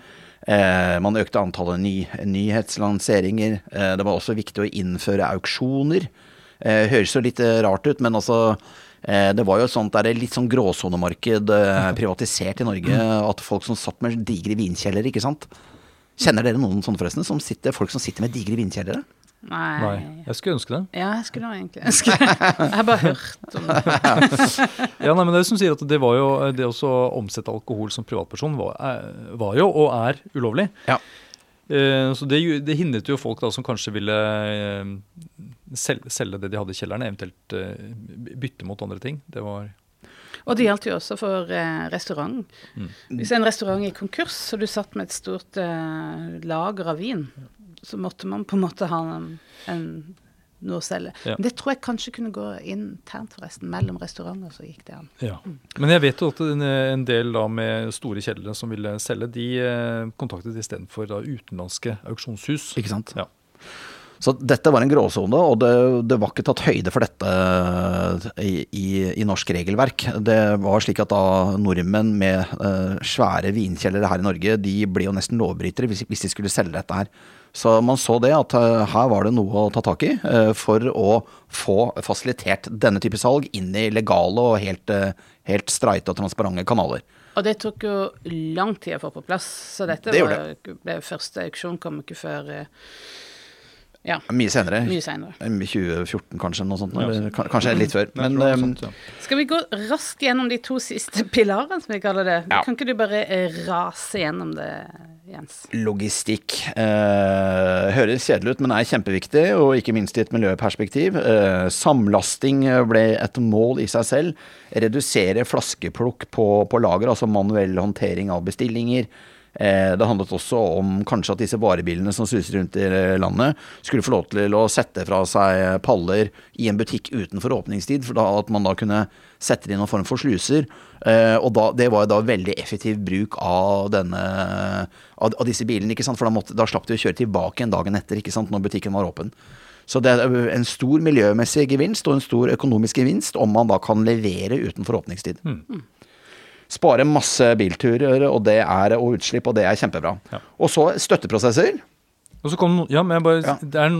Eh, man økte antallet ny, nyhetslanseringer. Eh, det var også viktig å innføre auksjoner. Eh, høres jo litt eh, rart ut, men altså det var jo et sånt der litt sånn gråsonemarked eh, privatisert i Norge. At folk som satt med digre vinkjellere, ikke sant. Kjenner dere noen sånne forresten? Som sitter, folk som sitter med digre vinkjellere? Nei. Nei, jeg skulle ønske det. Ja, jeg skulle egentlig ønske Jeg har bare hørt om det. Ja, nei, men det som sier at det var jo det å omsette alkohol som privatperson var, er- var jo og er ulovlig. Ja. Eh, Så det, ju- det hindret jo folk da som kanskje ville eh, selge, selge det de hadde i kjelleren, eventuelt eh, bytte mot andre ting. Det var Og det gjaldt jo også for eh, restaurant. Hvis en restaurant gikk konkurs, og du satt med et stort eh, lager av vin, så måtte man på en måte ha en, en, noe å selge. Ja. Men det tror jeg kanskje kunne gå internt, forresten. Mellom restauranter så gikk det an. ja. Men jeg vet jo at en, en del da med store kjellere som ville selge, de eh, kontaktet istedenfor da utenlandske auksjonshus. Ikke sant? Ja. Så dette var en gråsone, og det, det var ikke tatt høyde for dette i, i, i norsk regelverk. Det var slik at da nordmenn med eh, svære vinkjellere her i Norge, de ble jo nesten lovbrytere hvis, hvis de skulle selge dette her. Så man så det at eh, her var det noe å ta tak i eh, for å få fasilitert denne type salg inn i legale og helt, eh, helt streite og transparente kanaler. Og det tok jo lang tid å få på plass, så dette Det var, ble første auksjon kom ikke før eh, ja, Mye senere. mye senere. 2014 kanskje, noe sånt. Eller kanskje litt før. Men, eh, sånt, ja. Skal vi gå raskt gjennom de to siste [laughs] pilarene, som vi kaller det? Ja. Kan ikke du bare eh, rase gjennom det, Jens? Logistikk eh, høres kjedelig ut, men er kjempeviktig, og ikke minst i et miljøperspektiv. Eh, samlasting ble et mål i seg selv. Redusere flaskeplukk på, på lager, altså manuell håndtering av bestillinger. Eh, det handlet også om kanskje at disse varebilene som suser rundt i landet, skulle få lov til å sette fra seg paller i en butikk utenfor åpningstid, for da, at man da kunne sette det i noen form for sluser. Eh, og da, det var jo da veldig effektiv bruk av denne av, disse bilene, ikke sant? for da, måtte, da slapp de å kjøre tilbake en dagen etter, ikke sant? når butikken var åpen. Så det er en stor miljømessig gevinst og en stor økonomisk gevinst om man da kan levere utenfor åpningstid. Spare masse bilturer og, det er, og utslipp, og det er kjempebra. Ja. Og så støtteprosesser. Og så kom ja, men bare, Ja. Det er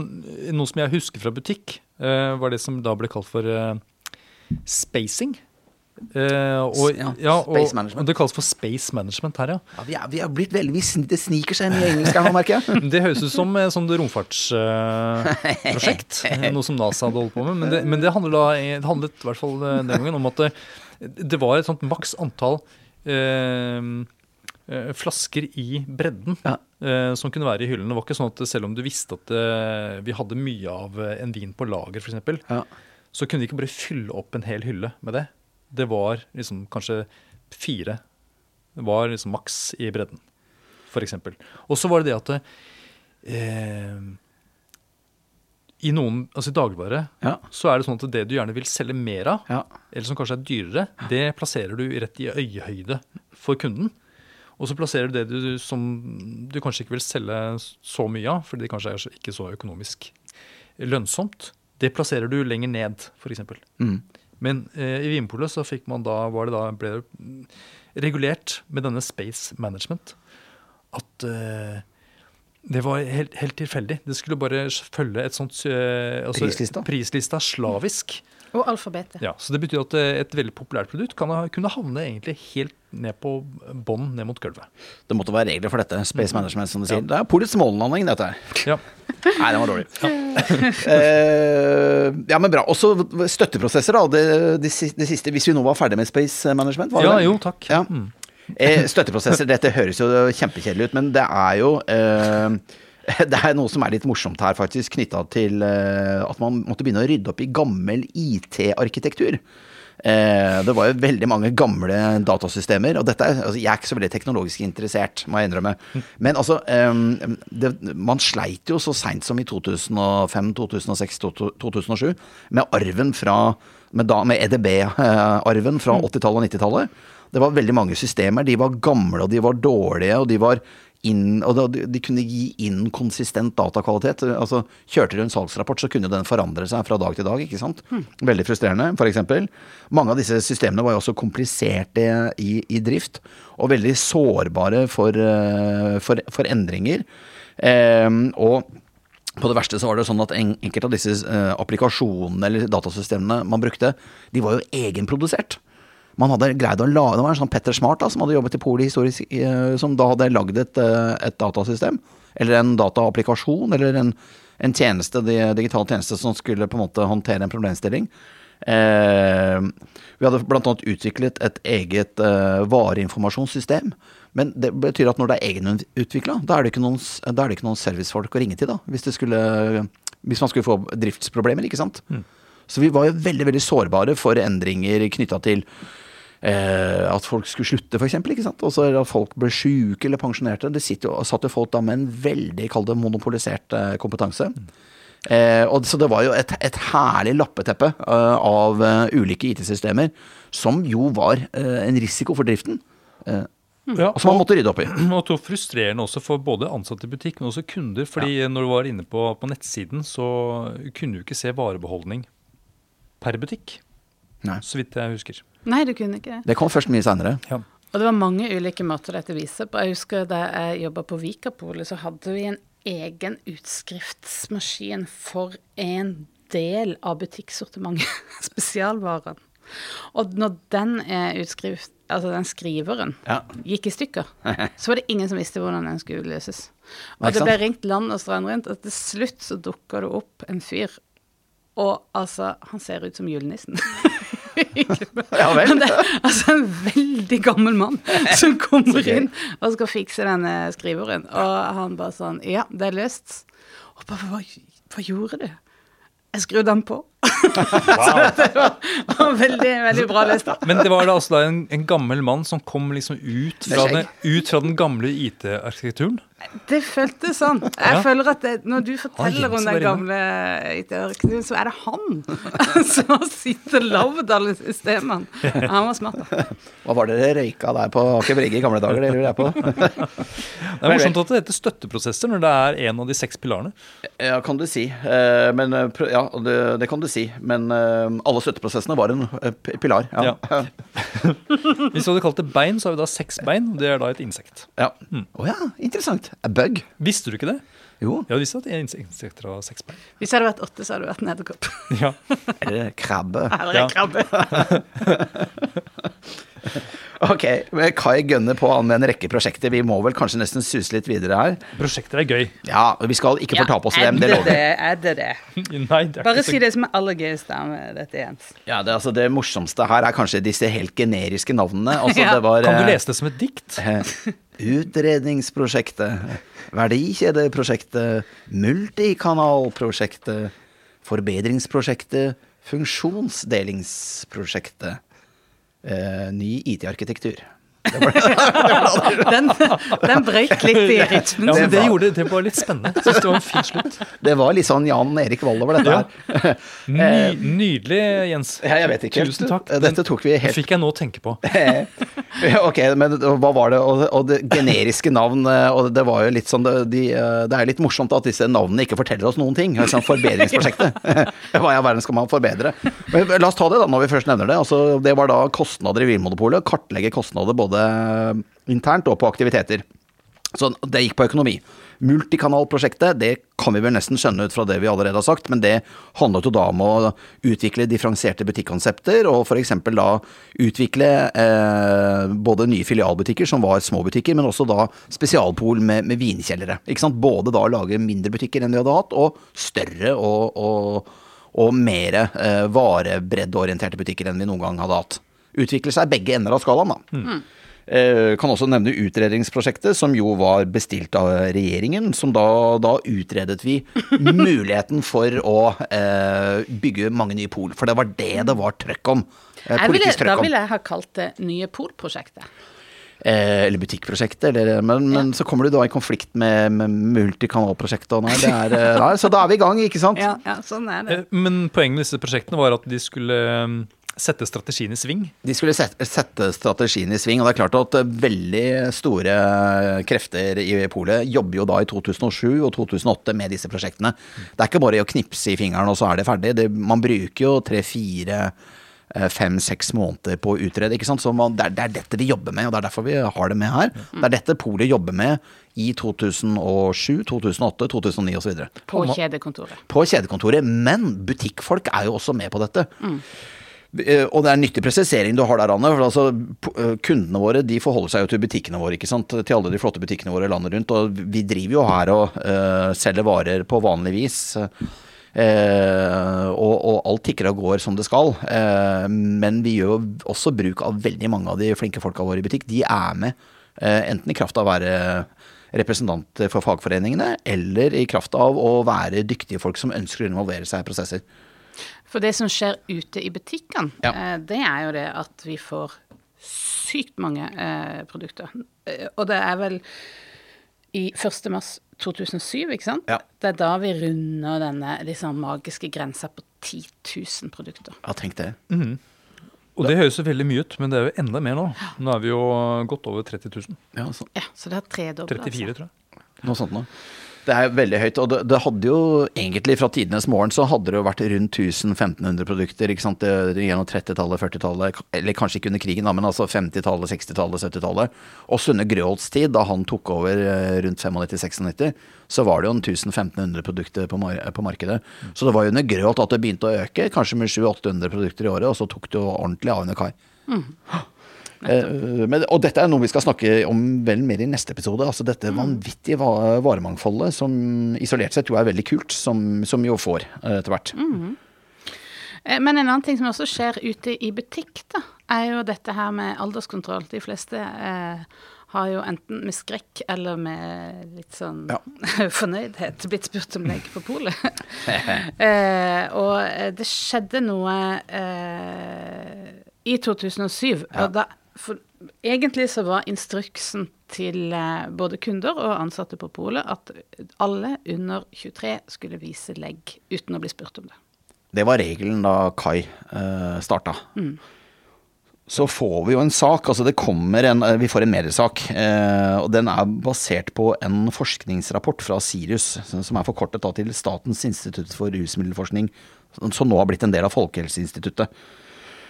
noe som jeg husker fra butikk. uh, var det som da ble kalt for uh, spacing. Uh, og, ja, ja, og, management. og det kalles for space management her, ja. Ja, vi, er, vi er blitt veldig, Det sniker seg i engelsk her nå, merker jeg. [laughs] Det høres ut som et sånt romfartsprosjekt. [laughs] noe som NASA hadde holdt på med. Men det, men det, handlet, da, det handlet i hvert fall den gangen om at det, var et sånt maks antall eh, eh, flasker i bredden Ja. eh, som kunne være i hyllene. Det var ikke sånn at selv om du visste at eh, vi hadde mye av eh, en vin på lager, f.eks., Ja. så kunne de ikke bare fylle opp en hel hylle med det. Det var liksom kanskje fire. Det var liksom maks i bredden, f.eks. Og så var det det at eh, i noen, altså i dagligvare Ja. så er det sånn at det du gjerne vil selge mer av, Ja. eller som kanskje er dyrere, det plasserer du rett i øyehøyde for kunden. Og så plasserer du det du, som du kanskje ikke vil selge så mye av, fordi det kanskje er ikke så økonomisk lønnsomt. Det plasserer du lenger ned, f.eks. Mm. Men eh, i Vinpolet så fikk man da, var det da, ble regulert med denne Space Management at eh, det var helt, helt tilfeldig. Det skulle bare følge et sånt eh, altså, Prislista? Prislista slavisk. Og alfabetet. Ja, så Det betyr at eh, et veldig populært produkt kan ha, kunne havne egentlig helt ned på bånn, ned mot gulvet. Det måtte være regler for dette. Space Management, som du sier. Det er polets månelanding, dette her. Ja. [laughs] Nei, den var dårlig. [laughs] Eh, ja, men bra. Også støtteprosesser, da. Det, det, det siste, hvis vi nå var ferdig med Space Management? Var det ja, det? jo, takk. Ja. Mm. Eh, støtteprosesser, dette høres jo kjempekjedelig ut, men det er jo eh, [laughs] Det er noe som er litt morsomt her, faktisk, knytta til eh, at man måtte begynne å rydde opp i gammel IT-arkitektur. Eh, det var jo veldig mange gamle datasystemer, og dette altså, jeg er ikke så veldig teknologisk interessert, må jeg innrømme. Men altså, det, man sleit jo så seint som i 2005, 2006, 2007 med arven fra med, med EDB-arven fra 80-tallet og 90-tallet. Det var veldig mange systemer. De var gamle, og de var dårlige, og de var inn, og de, kunne gi inn konsistent datakvalitet. Altså, Kjørte du en salgsrapport, så kunne den forandre seg fra dag til dag. ikke sant? Veldig frustrerende, f.eks. Mange av disse systemene var jo også kompliserte i, i drift, og veldig sårbare for, eh, for, for endringer. Eh, og på det verste så var det sånn at en, enkelte av disse eh, applikasjonene eller datasystemene man brukte, de var jo egenprodusert. Man hadde greid å lage, Det var en sånn Petter Smart da, som hadde jobbet i Poli historisk, eh, som da hadde lagd et, eh, et datasystem. Eller en dataapplikasjon, eller en, en tjeneste, en digital tjeneste som skulle på en måte håndtere en problemstilling. Eh, vi hadde bl.a. utviklet et eget eh, vareinformasjonssystem. Men det betyr at når det er egenutvikla, da er det ikke noen, da er det ikke noen servicefolk å ringe til, da. Hvis, det skulle, hvis man skulle få driftsproblemer, ikke sant. Så vi var jo veldig, veldig sårbare for endringer knytta til eh, at folk skulle slutte, f.eks. Og så at folk ble sjuke eller pensjonerte. Det sitter jo, satt jo folk da med en veldig, kall det monopolisert eh, kompetanse. Eh, og så det var jo et, et herlig lappeteppe uh, av uh, ulike IT-systemer, som jo var uh, en risiko for driften. Eh, Ja, og som man måtte rydde opp i. [clears throat] Og var frustrerende også for både ansatte i butikk, men også kunder. fordi når du var inne på, på nettsiden, så kunne du ikke se varebeholdning per butikk. Nei. Så vidt jeg husker. Nei, du kunne ikke det. Det kom først mye seinere. Ja. Og det var mange ulike måter dette viser på. Jeg husker da jeg jobba på Vikapolet, så hadde vi en egen utskriftsmaskin for en del av butikksortimentet, [laughs] spesialvarene. Og når den eh, utskrift, altså den skriveren Ja. gikk i stykker, [laughs] så var det ingen som visste hvordan den skulle løses. Og det ble ringt land og strand rundt, og til slutt så dukka det opp en fyr. Og altså, han ser ut som julenissen. [laughs] Ja vel. Men det er altså en veldig gammel mann som [laughs] kommer inn og skal fikse denne skriveren. Og han bare sånn Ja, det er løst. Og bare hva, hva gjorde du? Jeg skrudde den på. [laughs] så det var, var veldig, veldig bra løst. Men det var da altså en, en gammel mann som kom liksom ut fra, den, ut fra den gamle IT-arkitekturen. Det føltes sånn. Jeg Ja. føler at det, når du forteller Jens om den gamle IT-arkitekturen, så er det han [laughs] som har sittet og lagd alle systemene. Han var smart, da. Hva var det dere røyka der på Aker Brygge i gamle dager? Det lurer jeg på. [laughs] Det er morsomt at det heter støtteprosesser når det er en av de seks pilarene. Ja, kan du si. Eh, Men, eh, ja, det, det kan du si. Men eh, alle støtteprosessene var en pilar. Ja. Ja. [laughs] Hvis vi hadde kalt det bein, så har vi da seks bein. Det er da et insekt. ja. Å ja, interessant. A bug. Visste du ikke det? Jo. Ja, du visste at inse- insekter har seks bein. Hvis jeg hadde vært åtte, så hadde [laughs] det vært en edderkopp. Ja. Eller krabbe. Eller Ja. en krabbe. Ok, men Kai gønner på med en rekke prosjekter. Vi må vel kanskje nesten suse litt videre her. Prosjekter er gøy. Ja, Vi skal ikke fortape oss i dem, det er lover vi. det, er det det? [laughs] Nei, det er Bare ikke så si det som er aller gøyest da med dette, Jens. Ja, det, altså, det morsomste her er kanskje disse helt generiske navnene. Altså, [laughs] Ja. det var, Kan du eh, lese det som et dikt? Eh, Utredningsprosjektet, verdikjedeprosjektet, multikanalprosjektet, forbedringsprosjektet, funksjonsdelingsprosjektet, eh, ny IT-arkitektur. [laughs] Den, den brøyk litt i rytmen. Ja, Det gjorde, det var litt spennende. Jeg synes det var en fin slutt. Det var litt sånn Jan Erik Vold over dette her. Ny, nydelig, Jens. Ja, jeg vet ikke. Tusen takk. Dette tok vi Det fikk jeg nå tenke på. [laughs] [laughs] Ja, ok, men hva var det? Og, og det generiske navn, eh, og det var jo litt sånn Det, de, eh, det er litt morsomt at disse navnene ikke forteller oss noen ting. Sånn forbedringsprosjektet. [laughs] [laughs] Hva i all verden skal man forbedre? Men la oss ta det, da, når vi først nevner det. Altså, det var da kostnader i Vinmonopolet. Kartlegge kostnader både internt og på aktiviteter. Så det gikk på økonomi. Multikanalprosjektet, det kan vi vel nesten skjønne ut fra det vi allerede har sagt, men det handlet jo da om å utvikle differensierte butikkonsepter, og f.eks. da utvikle eh, både nye filialbutikker som var små butikker, men også da spesialpol med, med vinkjellere. Ikke sant? Både da lage mindre butikker enn vi hadde hatt, og større og, og, og mer eh, varebreddeorienterte butikker enn vi noen gang hadde hatt. Utvikle seg begge ender av skalaen, da. Mm. Eh, kan også nevne utredningsprosjektet, som jo var bestilt av regjeringen. Som da, da utredet vi [laughs] muligheten for å eh, bygge mange nye pol. For det var det det var trøkk om. Eh, ville, trøkk om. Da ville jeg ha kalt det Nye Pol-prosjektet. Eh, eller butikkprosjektet, eller, men, ja. men, så kommer du da i konflikt med, med multikanalprosjektet. Nei, er, [laughs] eh, nei, så da er vi i gang, ikke sant? Ja, ja sånn er det. Men poenget med disse prosjektene var at de skulle sette strategien i sving? De skulle sette, sette, strategien i sving. Og det er klart at veldig store krefter i polet jobber jo da i 2007 og 2008 med disse prosjektene. Det er ikke bare å knipse i fingeren og så er det ferdig. Det, man bruker jo tre-fire eh, fem-seks måneder på å utrede. ikke sant? Så man, det, er, det, er, dette de jobber med, og det er derfor vi har det med her. Det er dette polet jobber med i 2007, 2008, 2009 osv. På kjedekontoret. På kjedekontoret. Men butikkfolk er jo også med på dette. Mm. Eh, og det er en nyttig presisering du har der, Anne. for altså, eh, Kundene våre de forholder seg jo til butikkene våre, ikke sant? til alle de flotte butikkene våre landet rundt. Og vi driver jo her og uh, selger varer på vanlig vis. Uh, og, og, alt tikker og går som det skal. Uh, men vi gjør også bruk av veldig mange av de flinke folka våre i butikk. De er med, enten i kraft av å være representanter for fagforeningene, eller i kraft av å være dyktige folk som ønsker å involvere seg i prosesser. For det som skjer ute i butikkene, ja. eh, det er jo det at vi får sykt mange eh, produkter. Eh, og det er vel i 1. mars 2007, ikke sant? Ja. Det er da vi runder denne liksom, magiske grensa på 10 000 produkter. Ja, tenk det. Mm. Og det høres jo veldig mye ut, men det er jo enda mer nå. Nå er vi jo godt over 30 000. Ja, så, ja, så det har tredobla. 34, altså. tror jeg. Noe sånt noe. Det er veldig høyt. Og det, det, hadde jo egentlig fra tidenes morgen så hadde det jo vært rundt 1000-1500 produkter ikke sant? gjennom 30-tallet, 40-tallet, eller kanskje ikke under krigen, da, men altså 50-tallet, 60-tallet, 70-tallet. Og Sunne Grøholts tid, da han tok over eh, rundt 95-96, så var det jo 1000-1500 produkter på, mar på, markedet. Så det var jo under Grøholt at det begynte å øke, kanskje med 700-800 produkter i året, og så tok det jo ordentlig av under Kai. Mm. Eh, men, og dette er noe vi skal snakke om vel mer i neste episode. Altså dette vanvittige varemangfoldet som isolert sett jo er veldig kult, som, som jo får eh, etter hvert. Mm. Men en annen ting som også skjer ute i butikk, da, er jo dette her med alderskontroll. De fleste eh, har jo enten med skrekk eller med litt sånn ja. [laughs] fornøydhet blitt spurt om legg på polet. [laughs] eh, og det skjedde noe eh, i 2007. Ja. og da for egentlig så var instruksen til eh, både kunder og ansatte på polet at alle under 23 skulle vise legg uten å bli spurt om det. Det var regelen da Kai eh, starta. Mm. Så får vi jo en sak, altså det kommer en, eh, vi får en mediesak. Eh, og den er basert på en forskningsrapport fra Sirius, som er forkortet da til Statens institutt for rusmiddelforskning, som nå har blitt en del av Folkehelseinstituttet.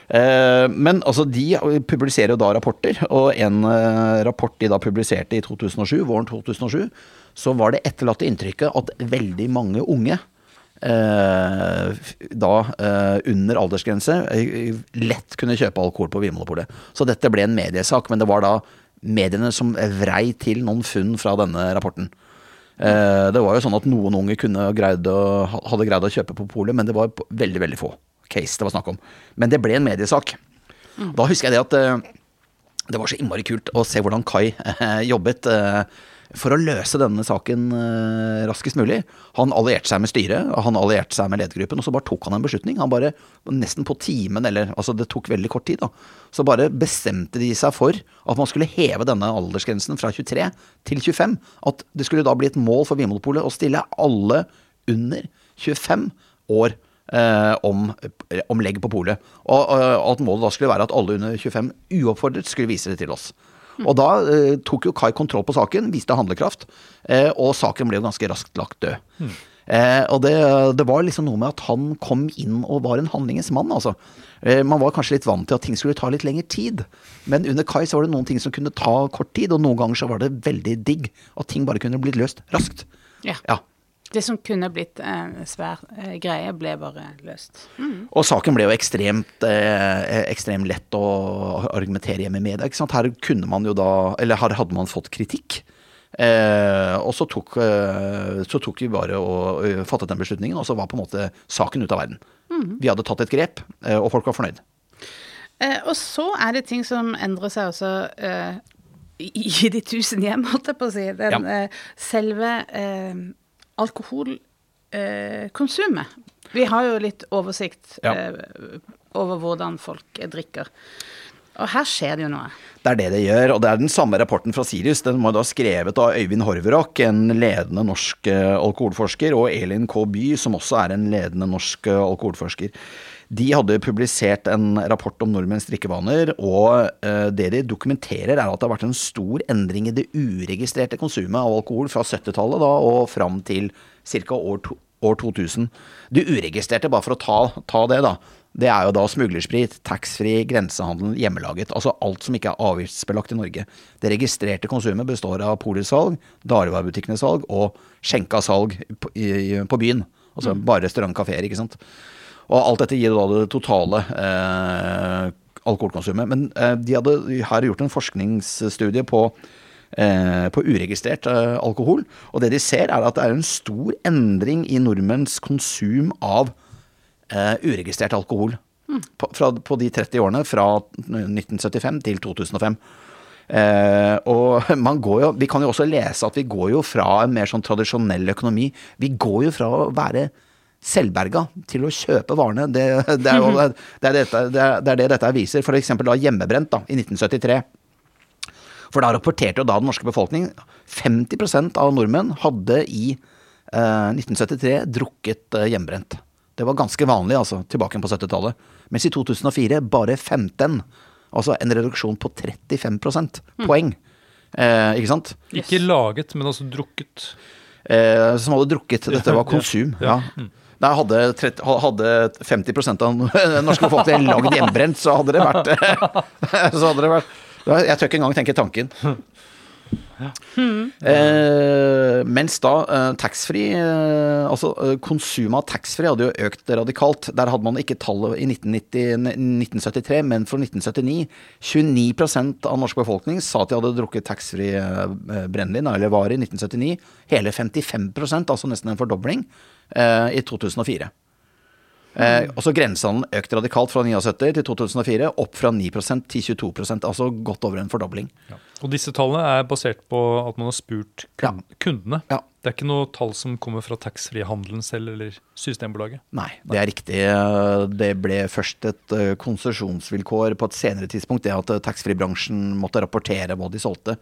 Eh, men altså, de publiserer jo da rapporter, og en eh, rapport de da publiserte i 2007, våren 2007, så var det etterlatte inntrykket at veldig mange unge eh, da under aldersgrense lett kunne kjøpe alkohol på Vinmonopolet. Så dette ble en mediesak, men det var da mediene som vrei til noen funn fra denne rapporten. Det var jo sånn at noen unge kunne greid å, hadde greid å kjøpe på polet, men det var veldig, veldig få case det var snakk om. Men det ble en mediesak. Mm. Da husker jeg det at uh, det var så innmari kult å se hvordan Kai uh, jobbet uh, for å løse denne saken raskest mulig. Han allierte seg med styret, han allierte seg med ledergruppen, og så bare tok han en beslutning. Han bare, nesten på timen, eller altså det tok veldig kort tid, da. Så bare bestemte de seg for at man skulle heve denne aldersgrensen fra 23 til 25. At det skulle da bli et mål for Vinmonopolet å stille alle under 25 år eh, om, om legg på polet. Og, og at målet da skulle være at alle under 25 uoppfordret skulle vise det til oss. Og da eh, tok jo Kai kontroll på saken, viste handlekraft, eh, og saken ble jo ganske raskt lagt død. Eh, og det, det var liksom noe med at han kom inn og var en handlingens mann, altså. Eh, man var kanskje litt vant til at ting skulle ta litt lengre tid. Men under Kai så var det noen ting som kunne ta kort tid, og noen ganger så var det veldig digg at ting bare kunne blitt løst raskt. Ja. Ja. Det som kunne blitt en svær eh, greie, ble bare løst. Og saken ble jo ekstremt, eh, ekstremt lett å argumentere hjemme med media. Ikke sant? Her kunne man jo da, eller her hadde man fått kritikk. Eh, og så tok, eh, så tok vi bare og og fattet den beslutningen, og så var på en måte saken ute av verden. Vi hadde tatt et grep, eh, og folk var fornøyd. Eh, og så er det ting som endrer seg også eh, i, i de tusen hjem, holdt jeg på å si. Den, Ja. eh, selve eh, alkoholkonsumet. Vi har jo litt oversikt Ja. eh, over hvordan folk eh, drikker. Og her skjer det jo noe. Det er det det gjør, og det er den samme rapporten fra Sirius. Den var da skrevet av Øyvind Horverock, en ledende norsk eh, alkoholforsker, og Elin K. By, som også er en ledende norsk eh, alkoholforsker. De hadde publisert en rapport om nordmenns drikkevaner, og eh, det de dokumenterer er at det har vært en stor endring i det uregistrerte konsumet av alkohol fra 70-tallet og fram til ca. År, år 2000. Det uregistrerte, bare for å ta, ta det, da. Det er jo da smuglersprit, taxfree, grensehandel, hjemmelaget. Altså alt som ikke er avgiftsbelagt i Norge. Det registrerte konsumet består av polutsalg, dagligvarebutikkenes salg og skjenka salg på, i, i- på byen. Altså bare restaurant, kafeer, ikke sant. Og alt dette gir da det totale eh, alkoholkonsumet. Men eh, de hadde her gjort en forskningsstudie på eh, på uregistrert eh, alkohol. Og det de ser, er at det er en stor endring i nordmenns konsum av eh, uregistrert alkohol. På, fra, på de 30 årene, fra 1975 til 2005. Eh, og [laughs] man går jo, vi kan jo også lese at vi går jo fra en mer sånn tradisjonell økonomi. Vi går jo fra å være selvberga til å kjøpe varene. Det, det, er, jo, det, er, dette, det, er, det er det dette viser. For eksempel da hjemmebrent da, i 1973. For da rapporterte jo da den norske befolkning 50% av nordmenn hadde i eh, 1973 drukket eh, hjemmebrent. Det var ganske vanlig altså, tilbake på 70-tallet. Mens i 2004 bare 15. Altså en reduksjon på 35 poeng. Eh, ikke sant? Ikke laget, men altså drukket. Eh, som hadde drukket. Dette var konsum. Ja. Da hadde, 30, hadde 50% av den norske befolkningen lagd hjemmebrent, så hadde det vært [laughs] Så hadde det vært Jeg tør ikke engang tenke tanken. Eh, mens da eh, taxfree eh, Altså eh, konsumet av taxfree hadde jo økt radikalt. Der hadde man ikke tallet i 1990, 1973, men for 1979 29% av norsk befolkning sa at de hadde drukket taxfree eh, brennevin, eller var i 1979. Hele 55% altså nesten en fordobling, i 2004. Eh, også grensehandelen økt radikalt fra 79 til 2004, opp fra 9% til 22% altså godt over en fordobling. Og disse tallene er basert på at man har spurt kun kundene. Ja. Det er ikke noe tall som kommer fra taxfree-handelen selv eller Systembolaget. Nei, det er riktig. Det ble først et eh, konsesjonsvilkår på et senere tidspunkt, det at eh, taxfree-bransjen måtte rapportere hva de solgte.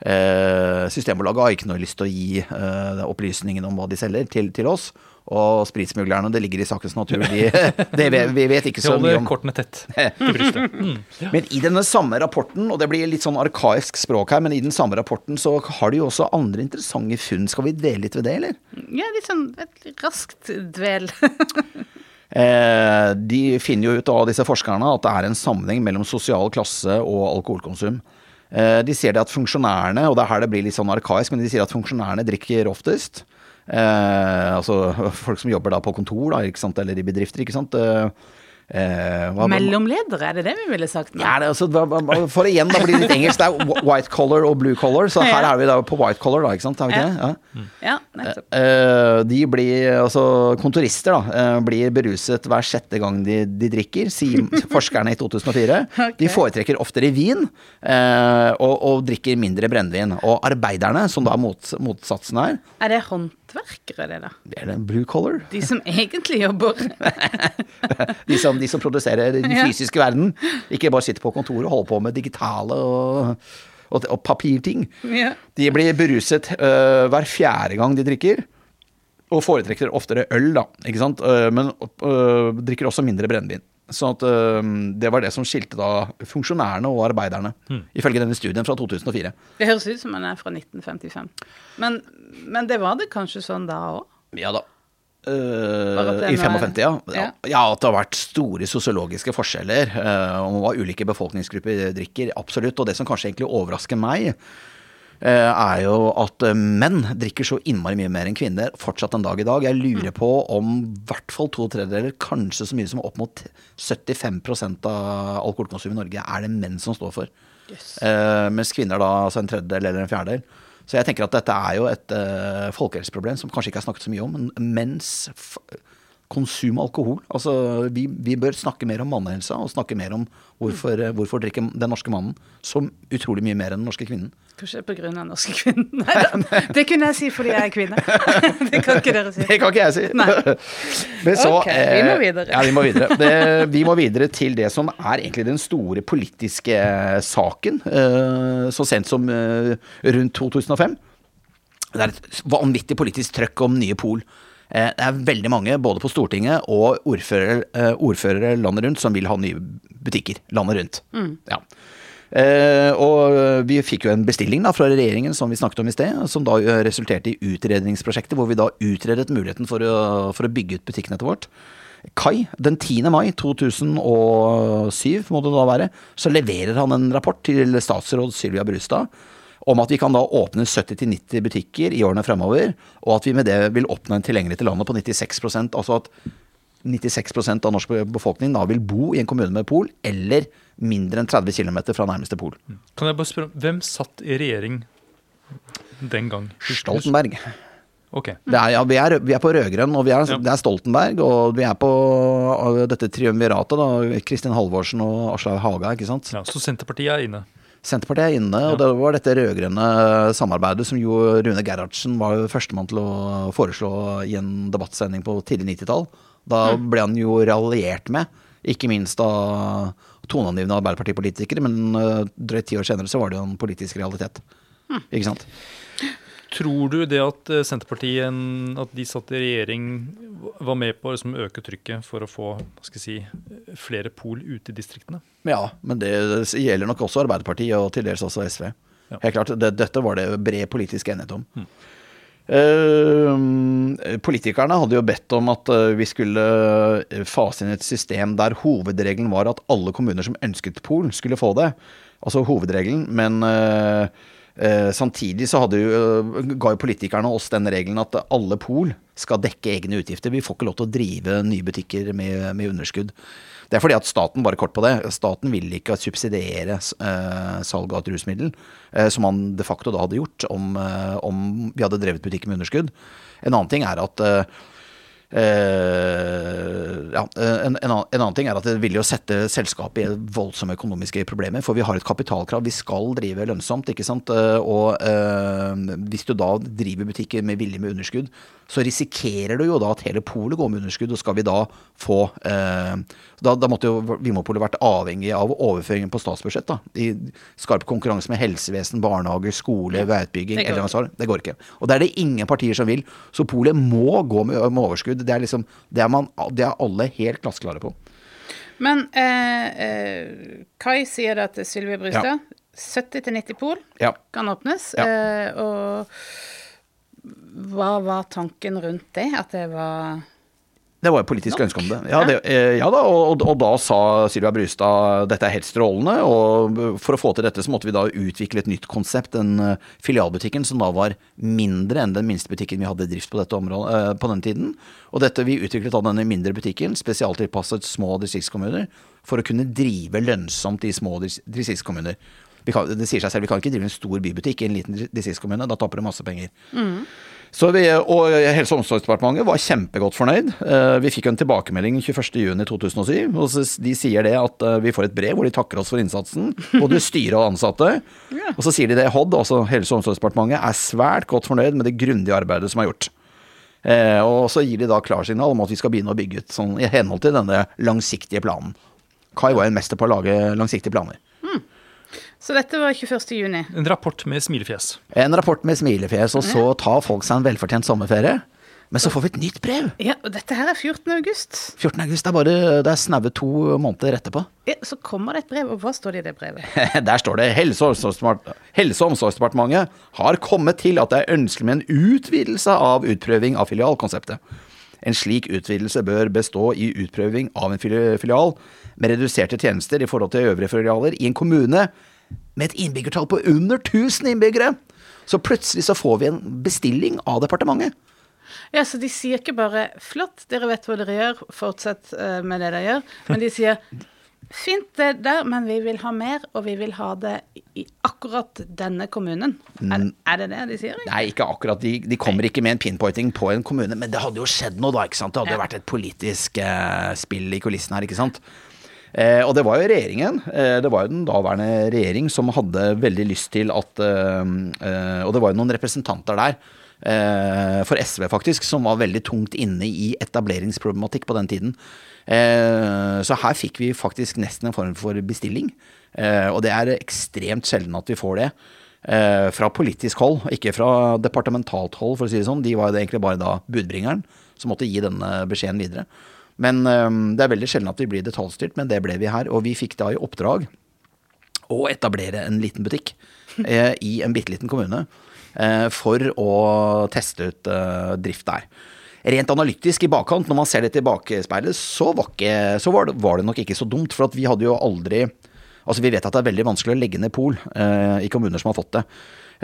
Eh, Systembolaget har ikke noe lyst til å gi eh, opplysningene om hva de selger, til, til oss. Og spritsmuglerne, det ligger i sakens natur. De, [laughs] det, vi, vi vet ikke så mye holder om kortene tett [laughs] til brystet. Mm. Men i denne samme rapporten, og det blir litt sånn arkaisk språk her, men i den samme rapporten så har de jo også andre interessante funn. Skal vi dvele litt ved det, eller? Ja, litt sånn et raskt dvel. [laughs] Eh, de finner jo ut av disse forskerne at det er en sammenheng mellom sosial klasse og alkoholkonsum. Eh, de sier det at funksjonærene, og det er her det blir litt sånn arkaisk, men de sier at funksjonærene drikker oftest. Eh, altså [laughs] folk som jobber da på kontor, da, eller i bedrifter, ikke sant. Eh, eh, Mellomledere, er det det vi ville sagt nå? Ja, det, altså, for igjen da blir det litt engelsk. Det er white color og blue color, så her er vi da på white color, da, ikke sant? Er vi ikke det? Ja. Ja. Eh, de blir, altså kontorister da, eh, blir beruset hver sjette gang de, de drikker, sier [laughs] forskerne i 2004. De foretrekker oftere vin eh, og, og drikker mindre brennevin. Og arbeiderne, som da mot, motsatsen er, Er det håndverkere, det da? det er det blue collar. De som egentlig jobber [laughs] De som, de som produserer den Ja. fysiske verden. Ikke bare sitter på kontoret og holder på med digitale og, og, og papirting. Ja. De blir beruset uh, hver fjerde gang de drikker. Og foretrekker oftere øl, da, ikke sant. Uh, Men uh, drikker også mindre brennevin. Sånn at øh, det var det som skilte da funksjonærene og arbeiderne, ifølge denne studien fra 2004. Det høres ut som man er fra 1955. Men, men det var det kanskje sånn da òg? Ja da. Eh, det I nå er- 55, ja. ja. Ja. At det har vært store sosiologiske forskjeller uh, om hva ulike befolkningsgrupper drikker. Absolutt. Og det som kanskje egentlig overrasker meg, er jo at eh, menn drikker så innmari mye mer enn kvinner fortsatt en dag i dag. Jeg lurer Mm. på om i hvert fall to tredjedeler, kanskje så mye som opp mot 75% av alkoholkonsum i Norge er det menn som står for. Yes. mens kvinner da altså en tredjedel eller en fjerdedel. Så jeg tenker at dette er jo et eh, folkehelseproblem som kanskje ikke er snakket så mye om. Men mens konsum av alkohol Altså, vi, vi bør snakke mer om mannehelsa, og snakke mer om hvorfor, eh, hvorfor drikker den norske mannen så utrolig mye mer enn den norske kvinnen. Grunn av norske kvinner? [laughs] Nei, det kunne jeg si fordi jeg er kvinne. [laughs] det kan ikke dere si. Det kan ikke jeg si. Men så, Ok, vi må eh, videre. Ja, vi må videre. Det, vi må videre til det som er egentlig den store politiske saken. eh, Så sent som eh, rundt 2005. Det er et vanvittig politisk trøkk om nye pol. Eh, Det er veldig mange, både på Stortinget og ordførere, eh, ordførere landet rundt, som vil ha nye butikker landet rundt. Ja. Eh, og vi fikk jo en bestilling da fra regjeringen som vi snakket om i sted, som da eh, resulterte i utredningsprosjektet, hvor vi da utredet muligheten for å, for å bygge ut butikknettet vårt. Kai, den 10. mai 2007 må det da være, så leverer han en rapport til statsråd Sylvia Brustad om at vi kan da åpne 70-90 butikker i årene fremover, og at vi med det vil oppnå en tilgjengelighet til landet på 96% altså at 96% av norsk befolkning da vil bo i en kommune med pol, eller mindre enn 30 km fra nærmeste pol. Kan jeg bare spørre, Hvem satt i regjering den gang? Stoltenberg. Okay. Det er, ja, vi, er, vi er på rød-grønn, og vi er, Ja. det er Stoltenberg, og vi er på dette triumviratet, da. Kristin Halvorsen og Aslaug Haga, ikke sant. Ja, så Senterpartiet er inne. Senterpartiet er inne, og det var dette rød-grønne samarbeidet som jo Rune Gerhardsen var førstemann til å foreslå i en debattsending på tidlig 90-tall. Da ble han jo raljert med, ikke minst av toneangivende Arbeiderpartipolitikere, men uh, drøyt ti år senere så var det jo en politisk realitet. Ikke sant? Tror du det at eh, Senterpartiet, at de satt i regjering, var med på å liksom øke trykket for å få hva skal jeg si, flere pol ute i distriktene? Ja, men det gjelder nok også Arbeiderpartiet og til dels også SV. Ja. Helt klart, det, Dette var det bred politisk enighet om. Eh, politikerne hadde jo bedt om at eh, vi skulle eh, fase inn et system der hovedregelen var at alle kommuner som ønsket pol, skulle få det. Altså hovedregelen, men eh, eh, samtidig så jo, eh, ga jo politikerne oss den regelen at alle pol skal dekke egne utgifter. Vi får ikke lov til å drive nye butikker med, med underskudd. Det er fordi at staten, bare kort på det, staten vil ikke subsidiere eh, salg av et rusmiddel, eh, som man de facto da hadde gjort om, eh, om vi hadde drevet butikken med underskudd. En annen ting er at eh, ja, en, en, annen, en annen ting er at det vil jo sette selskapet i voldsomme økonomiske problemer, for vi har et kapitalkrav. Vi skal drive lønnsomt, ikke sant. Eh, Og eh, hvis du da driver butikker med vilje med underskudd, så risikerer du jo da at hele polet går med underskudd, og skal vi da få eh, da, da måtte jo Vinmonopolet vært avhengig av overføringen på statsbudsjett. da, I skarp konkurranse med helsevesen, barnehager, skole, veiutbygging. det går. Det går ikke. Og det er det ingen partier som vil. Så polet må gå med, med overskudd. Det er liksom, det er, man, det er alle helt glassklare på. Men eh, eh, Kai sier det til Sylvie Brustad. 70-90 pol Ja. kan åpnes. Ja. Eh, og hva var tanken rundt det? At det var Det var et politisk Nok. ønske om det. Ja, det, eh, ja da, og, og da sa Sylvia Brustad dette er helt strålende, og for å få til dette så måtte vi da utvikle et nytt konsept, den eh, filialbutikken som da var mindre enn den minste butikken vi hadde i drift på dette området eh, på den tiden. Og dette vi utviklet da denne mindre butikken, spesialtilpasset små distriktskommuner, for å kunne drive lønnsomt i små distriktskommuner. Det sier seg selv, vi kan ikke drive en stor bybutikk i en liten distriktskommune, da taper du masse penger. Så vi, og Helse- og omsorgsdepartementet var kjempegodt fornøyd. Eh, Vi fikk en tilbakemelding 21.6.2007. og De sier det at eh, vi får et brev hvor de takker oss for innsatsen, både styret og ansatte. [laughs] Og så sier de det HOD, altså Helse- og omsorgsdepartementet, er svært godt fornøyd med det grundige arbeidet som er gjort. Eh, og så gir de da klarsignal om at vi skal begynne å bygge ut sånn, i henhold til denne langsiktige planen. Kai var en mester på å lage langsiktige planer. Så dette var 21. juni. En rapport med smilefjes. En rapport med smilefjes, og så tar folk seg en velfortjent sommerferie. Men så får vi et nytt brev. Ja, og dette her er 14. august. 14. august, det er bare det er snaue to måneder etterpå. Ja, så kommer det et brev, og hva står det i det brevet? [laughs] Der står det Helse- og Helse- og omsorgsdepartementet har kommet til at det er ønskelig med en utvidelse av utprøving av filialkonseptet. En slik utvidelse bør bestå i utprøving av en filial med reduserte tjenester i forhold til øvrige filialer i en kommune med et innbyggertall på under 1000 innbyggere. Så plutselig så får vi en bestilling av departementet. Ja, så de sier ikke bare 'flott, dere vet hva dere gjør, fortsett eh, med det dere gjør', men de sier 'fint det der, men vi vil ha mer, og vi vil ha det i akkurat denne kommunen'. Er, er det det de sier? Nei, ikke akkurat. De, de kommer ikke med en pinpointing på en kommune, men det hadde jo skjedd noe da, ikke sant. Det hadde Ja. vært et politisk eh, spill i kulissen her, ikke sant. Eh, og det var jo regjeringen, eh, det var jo den daværende regjering som hadde veldig lyst til at eh, eh, Og det var jo noen representanter der, eh, for SV faktisk, som var veldig tungt inne i etableringsproblematikk på den tiden. Eh, så her fikk vi faktisk nesten en form for bestilling. Og det er ekstremt sjelden at vi får det. Fra politisk hold, ikke fra departementalt hold, for å si det sånn. De var jo egentlig bare da budbringeren som måtte gi denne beskjeden videre. Men eh, det er veldig sjelden at vi blir detaljstyrt, men det ble vi her. Og vi fikk da i oppdrag å etablere en liten butikk [laughs] eh, i en bitte liten kommune eh, for å teste ut eh, drift der. Rent analytisk i bakkant, når man ser det i speilet, så, var, ikke, så var, det, var det nok ikke så dumt. For at vi hadde jo aldri Altså Vi vet at det er veldig vanskelig å legge ned pol eh, i kommuner som har fått det.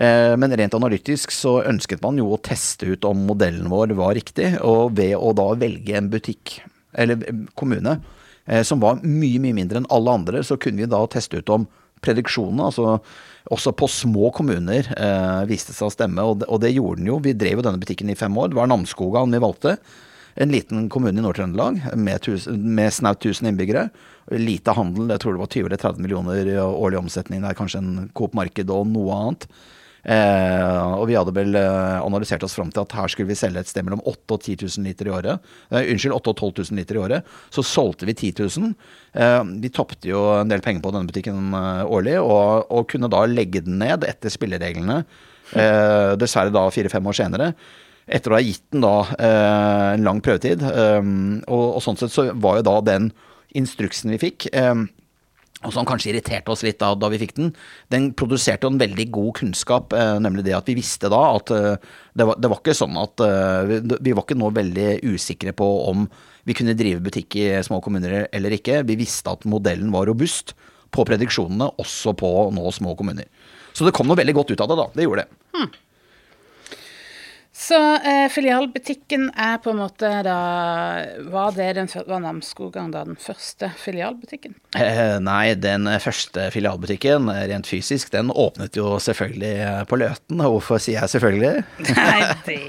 Eh, men rent analytisk så ønsket man jo å teste ut om modellen vår var riktig. Og ved å da velge en butikk, eller eh, kommune, eh, som var mye, mye mindre enn alle andre, så kunne vi da teste ut om prediksjonene, altså også på små kommuner, eh, viste seg å stemme. Og det, og det gjorde den jo. Vi drev jo denne butikken i fem år. Det var Namsskogan vi valgte. En liten kommune i Nord-Trøndelag med, tus- med snaut 1000 innbyggere. Lite handel, jeg tror det var 20 eller 30 millioner i årlig omsetning. Det er kanskje en Coop Marked og noe annet. Eh, og vi hadde vel eh, analysert oss fram til at her skulle vi selge et sted mellom 8 og 10 000 liter i året. Eh, unnskyld, 8 og 12 000 liter i året. Så solgte vi 10 000. Eh, vi tapte jo en del penger på denne butikken årlig, og, og kunne da legge den ned etter spillereglene. Eh, dessverre da fire-fem år senere. Etter å ha gitt den da eh, en lang prøvetid. Eh, og, og sånn sett så var jo da den instruksen vi fikk og som kanskje irriterte oss litt da, da vi fikk den, den produserte jo en veldig god kunnskap, eh, nemlig det at vi visste da at eh, det, var, det var ikke sånn at eh, vi, vi var ikke nå veldig usikre på om vi kunne drive butikk i små kommuner eller ikke. Vi visste at modellen var robust på prediksjonene, også på nå små kommuner. Så det kom noe veldig godt ut av det, da. Det gjorde det. Så eh, filialbutikken er på en måte da Var det den var Namsskogan da den første filialbutikken? Eh, nei, den første filialbutikken, eh, rent fysisk, den åpnet jo selvfølgelig eh, på Løten. Hvorfor sier jeg selvfølgelig? [laughs] Nei, det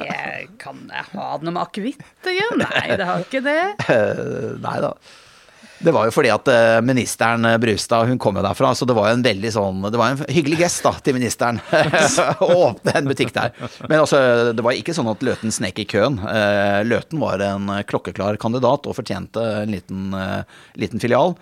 kan jeg ha noe med akevitt å gjøre? Nei, det har ikke det. [laughs] Eh, Nei da. Det var jo fordi at eh, ministeren eh, Brustad, hun kom jo derfra, så det var jo en veldig sånn Det var en hyggelig gest da, til ministeren [laughs] å åpne en butikk der. Men altså, det var ikke sånn at Løten snek i køen. Eh, Løten var en klokkeklar kandidat og fortjente en liten, liten filial.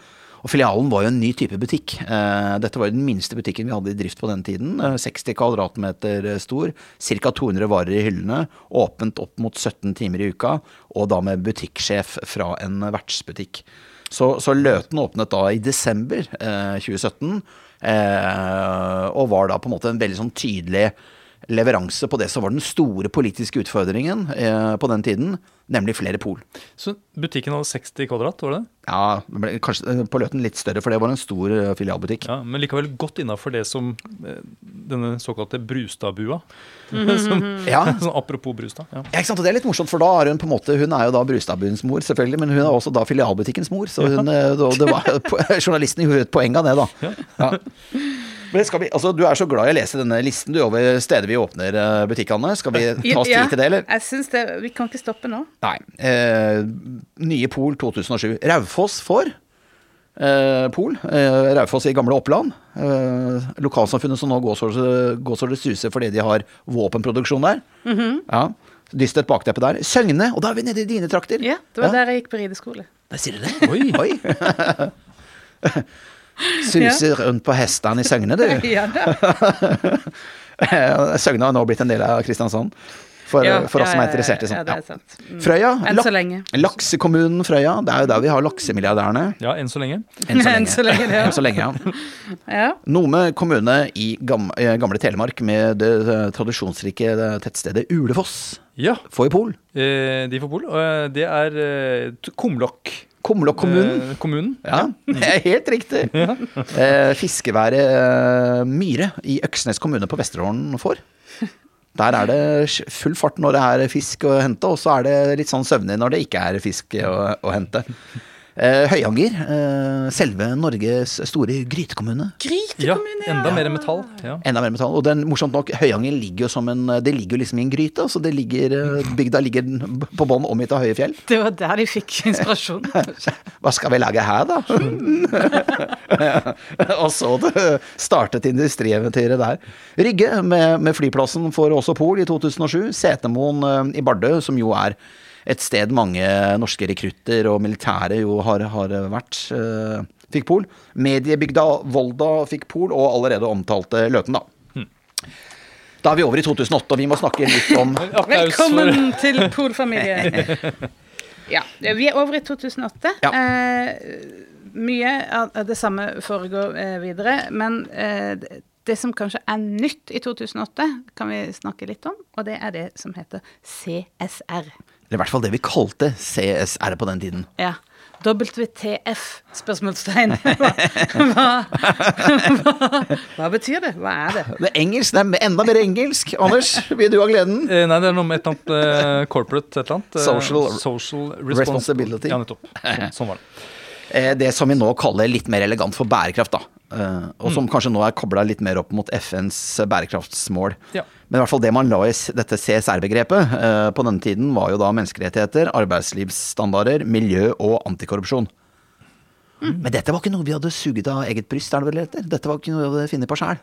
Og filialen var jo en ny type butikk. Dette var jo den minste butikken vi hadde i drift på den tiden. eh, 60 kvadratmeter stor, ca. 200 varer i hyllene, åpent opp mot 17 timer i uka, og da med butikksjef fra en vertsbutikk. Så, så Løten åpnet da i desember eh, 2017, eh, og var da på en måte en veldig sånn tydelig leveranse på det som var den store politiske utfordringen eh, på den tiden, nemlig flere pol. Så butikken hadde 60 kvadrat, var det? Ja, det ble kanskje eh, på Løten litt større, for det var en stor eh, filialbutikk. Ja, men likevel godt innafor det som eh, denne såkalte Brustadbua. [laughs] som, Ja. [laughs] sånn apropos Brustad. Ja. Ja, ikke sant? Og det er litt morsomt, for da er hun på en måte Hun er jo da Brustadbuens mor, selvfølgelig, men hun er også da filialbutikkens mor. Så hun, ja. da- det var, [laughs] journalisten gjorde et poeng av det, da. Ja. Men skal vi, altså, du er så glad i å lese denne listen du over steder vi åpner eh, butikkene. Skal vi ta oss tid til det, eller? Jeg synes det, Vi kan ikke stoppe nå. Nei. Eh, nye Pol 2007. Raufoss får eh, Pol. Eh, Raufoss i gamle Oppland. Eh, lokalsamfunnet som nå går så, går så det suser fordi de har våpenproduksjon der. ja. Dystert bakteppe der. Søgne, og da er vi nede i dine trakter. Ja, Det var der jeg gikk på rideskole. Der sier du det? Oi. Oi. [laughs] [laughs] Suser rundt på hestene i Søgne, du. [laughs] Ja da. [laughs] Søgne har nå blitt en del av Kristiansand. For, Ja, for oss som er interessert i ja, det er sant. Mm. Frøya. Enn så lenge. Laksekommunen Frøya. Det er jo der vi har laksemilliardærene. Ja, enn så lenge. Enn så [laughs] Enn så lenge, ja. Enn så lenge, ja. Ja. Nome kommune i eh, gamle Telemark med det tradisjonsrike tettstedet Ulefoss. Ja, Får i Pol. eh, de får pol. Eh, det er eh, Kumlokk. Kumlokk kommunen. Eh, kommunen. Ja, [laughs] det er helt riktig. Eh, fiskeværet eh, Myre i Øksnes kommune på Vesterålen får. Der er det full fart når det er fisk å hente, og så er det litt sånn søvnig når det ikke er fisk å, å hente. Eh, Høyanger, eh, selve Norges store grytekommune. Grytekommune, ja. enda mer metall. Ja. Enda mer metall. Og den, morsomt nok, Høyanger ligger jo som en Det ligger jo liksom i en gryte. Så det ligger, eh, bygda ligger på bånn omgitt av høye fjell. [laughs] Det var der de fikk inspirasjon. [laughs] Hva skal vi lage her, da? [laughs] og så det startet industrieventyret der. Rygge med, med flyplassen for også Pol i 2007. Setermoen i Bardø, som jo er et sted mange norske rekrutter og militære jo har, har vært, eh, fikk Pol. Mediebygda Volda fikk Pol, og allerede omtalte Løten, da. Da er vi over i 2008, og vi må snakke litt om [laughs] Velkommen til Pol-familien. [laughs] Ja, vi er over i 2008. Ja. Eh, mye av det samme foregår eh, videre, men eh, det- det som kanskje er nytt i 2008, kan vi snakke litt om, og det er det som heter CSR. Eller i hvert fall det vi kalte CSR på den tiden. Ja. WTF? Spørsmålstegn. [laughs] Hva, hva, hva, hva betyr det? Hva er det? Det er engelsk, det er enda mer engelsk. Anders, vil du ha gleden? Eh, Nei, det er noe med et eller annet eh, corporate et eller annet. eh, Social social responsibility. Ja, nettopp. Sånn, sånn var det. Eh, Det som vi nå kaller litt mer elegant for bærekraft, da. Eh, Og som kanskje nå er kobla litt mer opp mot FNs bærekraftsmål. Ja. Men i hvert fall det man la i dette CSR-begrepet uh, på denne tiden, var jo da menneskerettigheter, arbeidslivsstandarder, miljø og antikorrupsjon. Men dette var ikke noe vi hadde suget av eget bryst, er det vel det heter? Dette var ikke noe vi hadde funnet på sjæl.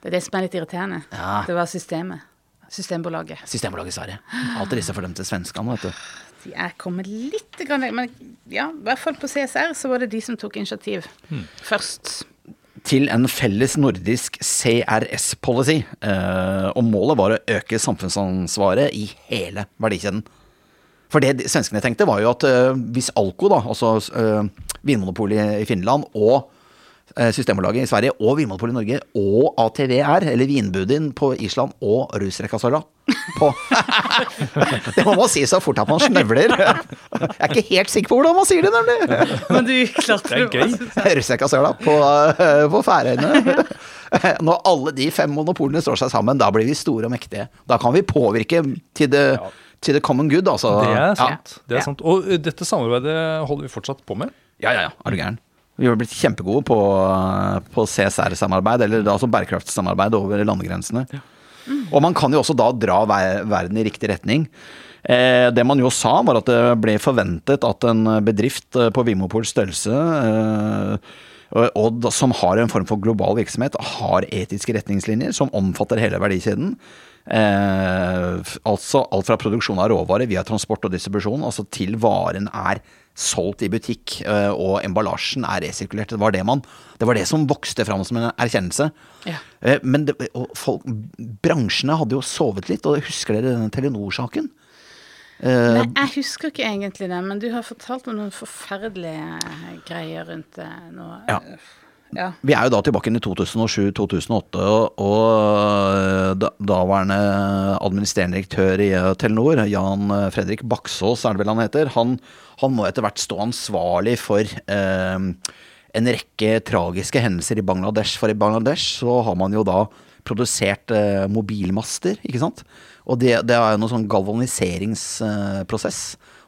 Det er det som er litt irriterende. Ja. Det var systemet. Systembolaget. Systembolaget Sverige. Alt disse fordømte svenskene, vet du. De er kommet litt grann, Men ja, i hvert fall på CSR så var det de som tok initiativ først. Til en felles nordisk CRS-policy. Eh, og målet var å øke samfunnsansvaret i hele verdikjeden. For det svenskene tenkte, var jo at eh, hvis Alko, da, altså uh, Vinmonopolet i Finland og eh, Systembolaget i Sverige og Vinmonopolet i Norge og ATVR, eller Vinbudin på Island og Rusrekasara på [laughs] Det må man si så fort at man snøvler. Jeg er ikke helt sikker på hvordan man sier det, nemlig. Men du klarte Det er gøy. På, eh, på Færøyene. [laughs] Når alle de fem monopolene står seg sammen, da blir vi store og mektige. Da kan vi påvirke til det til the common good, altså. Det er Ja. Det er sant. Og eh, dette samarbeidet holder vi fortsatt på med. Ja, ja, ja. Er du gæren? Vi har blitt kjempegode på, på CSR-samarbeid, eller da altså bærekraftssamarbeid over landegrensene. Og man kan jo også da dra ver- verden i riktig retning. Eh, det man jo sa, var at det ble forventet at en bedrift eh, på Vimopols størrelse eh, og som har en form for global virksomhet, har etiske retningslinjer som omfatter hele verdikjeden. Eh, altså alt fra produksjon av råvarer via transport og distribusjon, altså til varen er solgt i butikk eh, og emballasjen er resirkulert. Det var det, man, det var det som vokste fram som en erkjennelse. Ja. Eh, men det, folk, bransjene hadde jo sovet litt, og husker dere denne Telenor-saken? Eh, Nei, jeg husker ikke egentlig det, men du har fortalt om noen forferdelige greier rundt det nå. Ja. Ja. Vi er jo da tilbake i 2007-2008, og, og da, daværende administrerende direktør i eh, Telenor, Jan Fredrik Baksås er det vel han heter, han, han må etter hvert stå ansvarlig for eh, en rekke tragiske hendelser i Bangladesh. For i Bangladesh så har man jo da produsert eh, mobilmaster, ikke sant? Og det, det er jo noe sånn galvaniseringsprosess.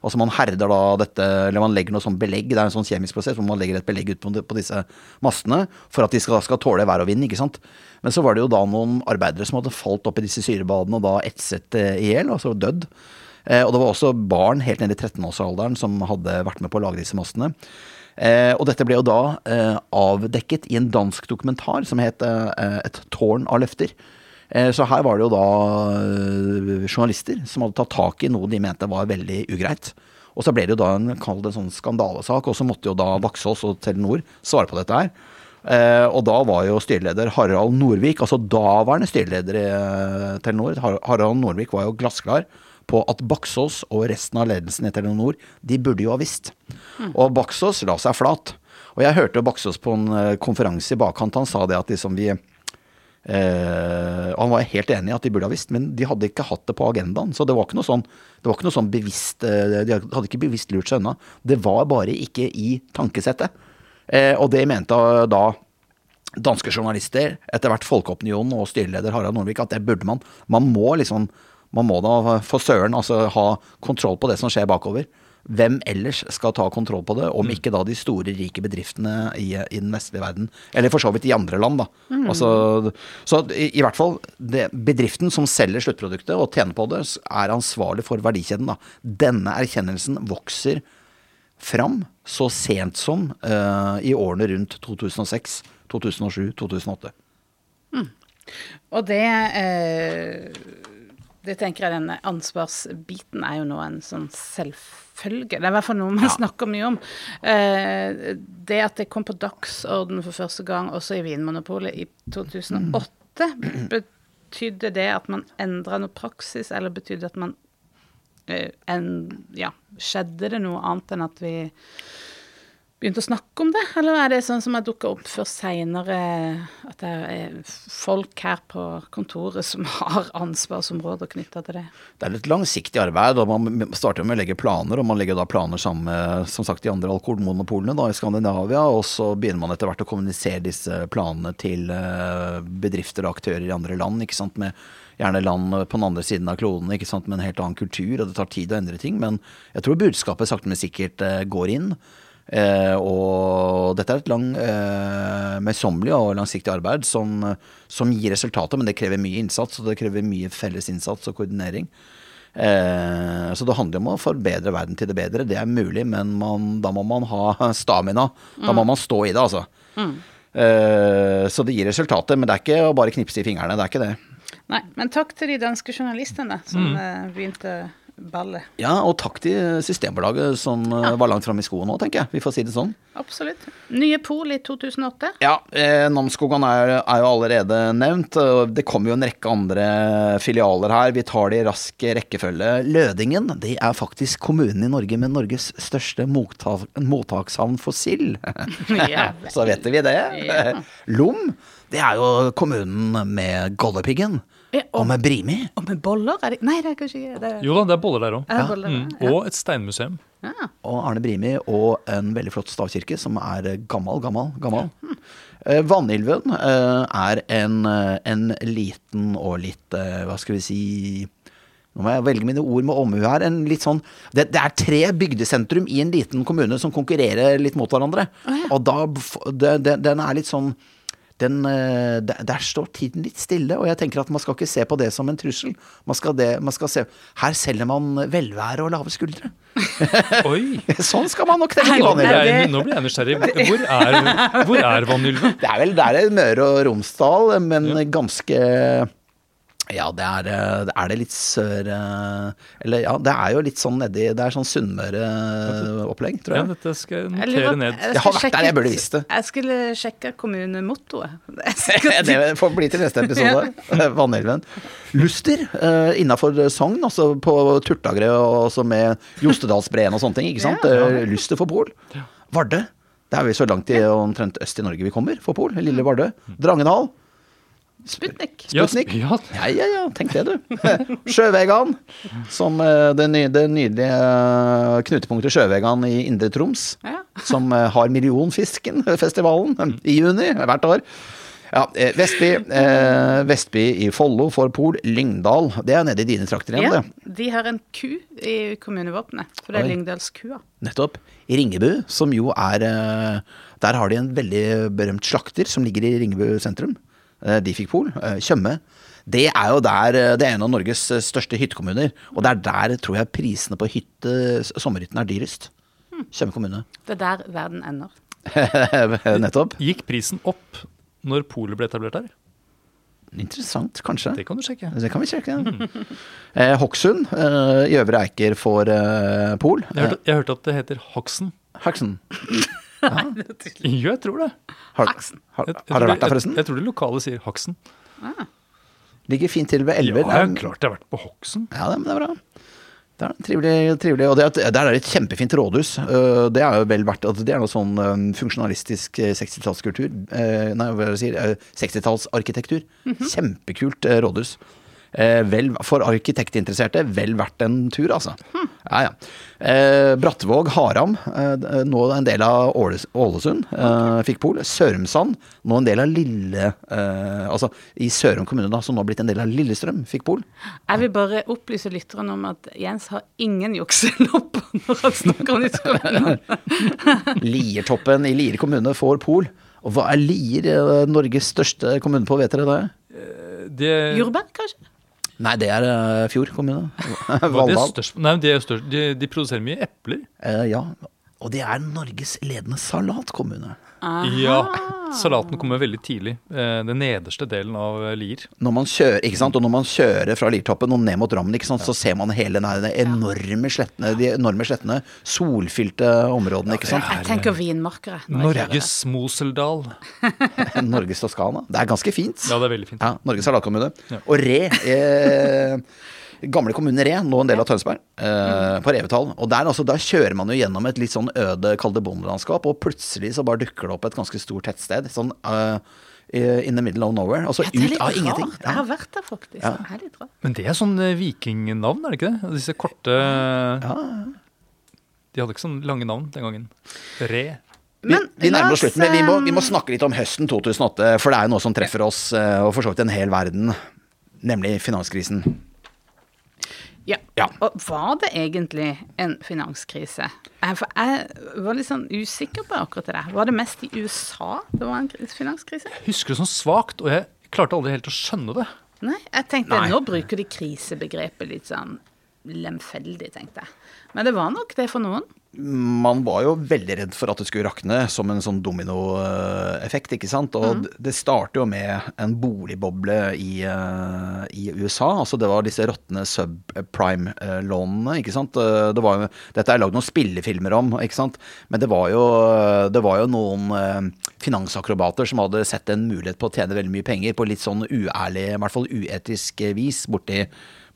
Altså man herder da dette, eller man legger noe sånn belegg, det er en sånn kjemisk prosess hvor man legger et belegg ut på, disse mastene for at de skal, skal tåle vær og vind, ikke sant. Men så var det jo da noen arbeidere som hadde falt opp i disse syrebadene og da etset eh, i hjel, altså dødd. Eh, og det var også barn helt ned i 13-årsalderen som hadde vært med på å lage disse mastene. Eh, og dette ble jo da eh, avdekket i en dansk dokumentar som het eh, Et tårn av løfter. Eh, Så her var det jo da eh, journalister som hadde tatt tak i noe de mente var veldig ugreit. Og så ble det jo da en, kall det en sånn skandalesak, og så måtte jo da Vaksås og Telenor svare på dette her. Eh, og da var jo styreleder Harald Norvik, altså daværende styreleder i eh, Telenor, Har- Harald Norvik var jo glassklar på at Baksås og resten av ledelsen i Telenor, de burde jo ha visst. Og Baksås la seg flat. Og jeg hørte Baksås på en eh, konferanse i bakkant, han sa det at liksom vi Eh, og han var helt enig i at de burde ha visst, men de hadde ikke hatt det på agendaen. Så det var ikke noe sånn, ikke noe sånn bevisst eh, De hadde ikke bevisst lurt seg unna. Det var bare ikke i tankesettet. Eh, og det mente da danske journalister, etter hvert Folkeopinionen og styreleder Harald Norvik, at det burde man. Man må liksom Man må da for søren altså ha kontroll på det som skjer bakover. Hvem ellers skal ta kontroll på det, om ikke da de store, rike bedriftene i, i den vestlige verden? Eller for så vidt i andre land, da. Altså, så i, i hvert fall det, bedriften som selger sluttproduktet og tjener på det, er ansvarlig for verdikjeden. da. Denne erkjennelsen vokser fram så sent som uh, i årene rundt 2006, 2007, 2008. Og det eh, Det tenker jeg denne ansvarsbiten er jo nå en sånn selvfølge. Det er i hvert fall noe man snakker mye om. Eh, det at det kom på dagsorden for første gang også i Vinmonopolet i 2008, betydde det at man endra noe praksis, eller betydde at man eh, en, Ja, skjedde det noe annet enn at vi begynte å snakke om det, eller er det sånn som har dukka opp før seinere, at det er folk her på kontoret som har ansvarsområder knytta til det? Det er et langsiktig arbeid, og man starter med å legge planer. Og man legger da planer sammen med som sagt, de andre alkoholmonopolene da, i Skandinavia. Og så begynner man etter hvert å kommunisere disse planene til eh, bedrifter og aktører i andre land. ikke sant, med Gjerne land på den andre siden av kloden ikke sant, med en helt annen kultur, og det tar tid å endre ting. Men jeg tror budskapet sakte, men sikkert eh, går inn. Eh, og dette er et lang, eh, møysommelig og langsiktig arbeid som, som gir resultater, men det krever mye innsats, og det krever mye felles innsats og koordinering. Eh, så det handler om å forbedre verden til det bedre. Det er mulig, men man, da må man ha stamina. Da må man stå i det, altså. Eh, så det gir resultater, men det er ikke å bare knipse i fingrene. Det er ikke det. Nei, men takk til de danske journalistene som mm. begynte ballet. Ja, og takk til Systembolaget som ja. var langt framme i skoen nå, tenker jeg. Vi får si det sånn. Absolutt. Nye Pol i 2008. Ja, eh, Namsskogan er, er jo allerede nevnt. Det kommer jo en rekke andre filialer her. Vi tar det i rask rekkefølge. Lødingen det er faktisk kommunen i Norge med Norges største mottak, mottakshavn for sild. [laughs] [laughs] Så vet vi det. Ja. Lom, det er jo kommunen med Gollepiggen. Ja, Og med Brimi. Og med boller? Er det? Nei, det er kanskje ikke det. Jo da, det er boller der òg. Ja. Mm. Og et steinmuseum. Ja. Og Arne Brimi og en veldig flott stavkirke som er gammel, gammel, gammel. Eh, Vanylven eh, er en, eh, en liten og litt eh, Hva skal vi si Nå må jeg velge mine ord med omhu her. En litt sånn, det, det er tre bygdesentrum i en liten kommune som konkurrerer litt mot hverandre. Og da det, det, Den er litt sånn den, eh, der, der står tiden litt stille, og jeg tenker at man skal ikke se på det som en trussel. Man skal, det, man skal se Her selger man velvære og lave skuldre. [laughs] Oi! Sånn skal man nok tenke i Nå blir jeg, nå blir jeg nysgjerrig. Hvor er, hvor er Vanylven? Det er vel der er Møre og Romsdal, men ganske Ja, det er, eh, er det litt sør eh, Eller ja, det er jo litt sånn nedi Det er sånn Sunnmøre-opplegg, tror Ja, jeg. dette skal jeg Jeg lurer ned. jeg Jeg har vært der, jeg burde visst det. Jeg skulle sjekke kommunemottoet. [laughs] Det Det får bli til neste episode. [laughs] Vanylven. Luster uh, innafor Sogn, altså på Turtagre og også med Jostedalsbreen og sånne ting. ikke sant? Ja. ja. Luster for Pol. Vardø. Det er vi så langt i omtrent øst i Norge vi kommer for Pol. Lille Vardø. Drangedal. Sputnik. Ja, Sputnik. Ja, Ja, ja, ja, tenk det, du. [laughs] Sjøvegan, som eh, det, ny, det nydelige eh, knutepunktet Sjøvegan i Indre Troms. Ja. Som eh, har Millionfisken-festivalen eh, i juni hvert år. Ja, Vestby, eh, Vestby i Follo for Pol. Lyngdal, det er nede i dine trakter igjen, Ja, det. de har en ku i kommunevåpenet, for det er. Lyngdalskua. Nettopp. I Ringebu, som jo er Der har de en veldig berømt slakter som ligger i Ringebu sentrum. Eh, De fikk Pol. eh, Tjøme. Det er jo der eh, Det er en av Norges største hyttekommuner. Og det er der tror jeg prisene på hytte, sommerhyttene er dyrest. Tjøme kommune. Det er der verden ender. [laughs] Nettopp. Gikk prisen opp når polet ble etablert der? Interessant, kanskje. Det kan du sjekke. Det kan vi sjekke. Eh, Hokksund eh, i Øvre Eiker får eh, Pol. Jeg hørte, jeg hørte at det heter Hoxen. Jo, jeg tror det. Har, Haksen. har, har tror dere det- vært der, forresten? Jeg, jeg tror det lokale sier Haksen. Ligger fint til ved elver. ja, jeg, klart jeg har vært på Hoksen. Ja, det, men det er bra. Det er trivelig, trivelig. Og det, er- der er et kjempefint rådhus. Øh, Det er jo vel verdt at Det er noe sånn øh, funksjonalistisk øh, 60-tallskultur. Eh, Nei, hva er det jeg sier? øh, 60-tallsarkitektur. Kjempekult øh, rådhus. Eh, Vel, for arkitektinteresserte, vel verdt en tur, altså. Ja, ja. Eh, Brattvåg, Haram, eh, nå en del av Åles- Ålesund, eh, fikk pol. Sørumsand, nå en del av Lille eh, Altså i Sørum kommune, da, som nå har blitt en del av Lillestrøm, fikk pol. Jeg vil bare opplyse lytterne om at Jens har ingen jukselopper når han snakker om disse kommunene. [laughs] Liertoppen i Lier kommune får pol. Og hva er Lier, eh, Norges største kommune på, vet dere det? Det, Jordbær, kanskje? Nei, det er eh, Fjord kommune. [laughs] størst, nei, de, er størst, de, de produserer mye epler. Eh, ja. Og det er Norges ledende salatkommune. Ja, Salaten kommer veldig tidlig. Eh, Den nederste delen av eh, Lier. Når man kjører, ikke sant? Og når man kjører fra Liertoppen og ned mot Drammen, ikke sant? så ser man hele den enorme slettene, de enorme slettene, solfylte områdene, ikke sant? Jeg tenker vinmarkere. jeg kjører. Norges Moseldal. [laughs] Norges Toskana. Det er ganske fint. Ja, det er veldig fint. Ja, Norges salatkommune. Ja. Og Re, eh, gamle kommune Re, nå en del av Tønsberg, eh, på Revetal. Og der, altså, der kjører man jo gjennom et litt sånn øde, kall det bondelandskap, og plutselig så bare dukker det opp et ganske stort tettsted. Sånn eh, in the middle of nowhere. Altså Ja, det er ut litt rart. ingenting. Ja. Jeg har vært der, faktisk. Ja. Det er litt rart. Men det er sånn eh, vikingnavn, er det ikke det? Disse korte De hadde ikke sånn lange navn den gangen. Re. Men vi vi, nærmer oss, oss slutten, men vi må, vi må eh, snakke litt om høsten 2008, for det er jo noe som treffer oss, eh, og for så vidt en hel verden, nemlig finanskrisen. Ja. Ja. Og var det egentlig en finanskrise? For jeg var litt sånn usikker på akkurat det der. Var det mest i USA det var en finanskrise? Jeg husker det sånn svakt, og jeg klarte aldri helt å skjønne det. Nei, jeg tenkte Nei. nå bruker de krisebegrepet litt sånn lemfeldig, tenkte jeg. Men det var nok det for noen. Man var jo veldig redd for at det skulle rakne som en sånn dominoeffekt, ikke sant. Og Mm. det starter jo med en boligboble i, eh, i USA. Altså det var disse råtne subprime-lånene, ikke sant. Eh, Det var jo, dette er lagd noen spillefilmer om, ikke sant. Men det var jo, det var jo noen eh, finansakrobater som hadde sett en mulighet på å tjene veldig mye penger på litt sånn uærlig, i hvert fall uetisk vis borti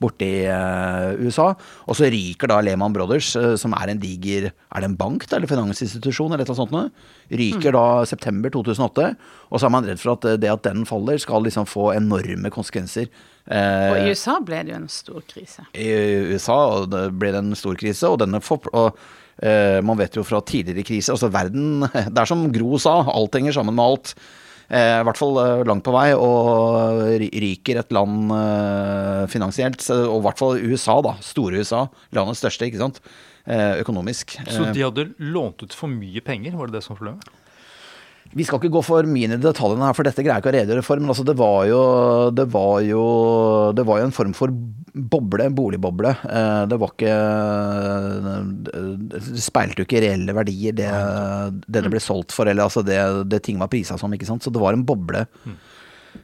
borti eh, USA. Og så ryker da Lehman Brothers, eh, som er en diger Er det en bank da, eller finansinstitusjon eller et eller annet sånt? Ryker da september 2008. Og så er man redd for at eh, det at den faller, skal liksom få enorme konsekvenser. Og i USA ble det jo en stor krise. i USA det ble det en stor krise, og denne for, og, Man vet jo fra tidligere kriser Altså verden [laughs] Det er som Gro sa, alt henger sammen med alt. Eh, I hvert fall eh, langt på vei, og ry- ryker et land eh, finansielt. Og i hvert fall USA, da. Store USA. Landets største, ikke sant. Eh, økonomisk. Så de hadde lånt ut for mye penger, var det det som var problemet? Vi skal ikke gå for mye inn i detaljene her, for dette greier jeg ikke å redegjøre for. Men altså, det var jo Det var jo, det var jo en form for boble, boligboble. Eh, Det var ikke Det speilte jo ikke reelle verdier, det det, det ble solgt for, eller altså det, det ting var prisa som, ikke sant. Så det var en boble.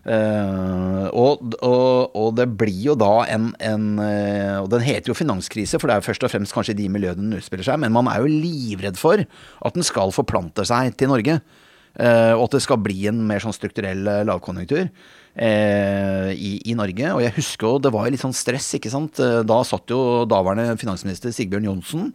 Uh, og, og, og det blir jo da en, en uh, Og den heter jo finanskrise, for det er jo først og fremst kanskje i de miljøene den utspiller seg, men man er jo livredd for at den skal forplante seg til Norge. Eh, og at det skal bli en mer sånn strukturell eh, lavkonjunktur eh, i, i Norge. Og jeg husker jo det var jo litt sånn stress, ikke sant. Da satt jo daværende finansminister Sigbjørn Johnsen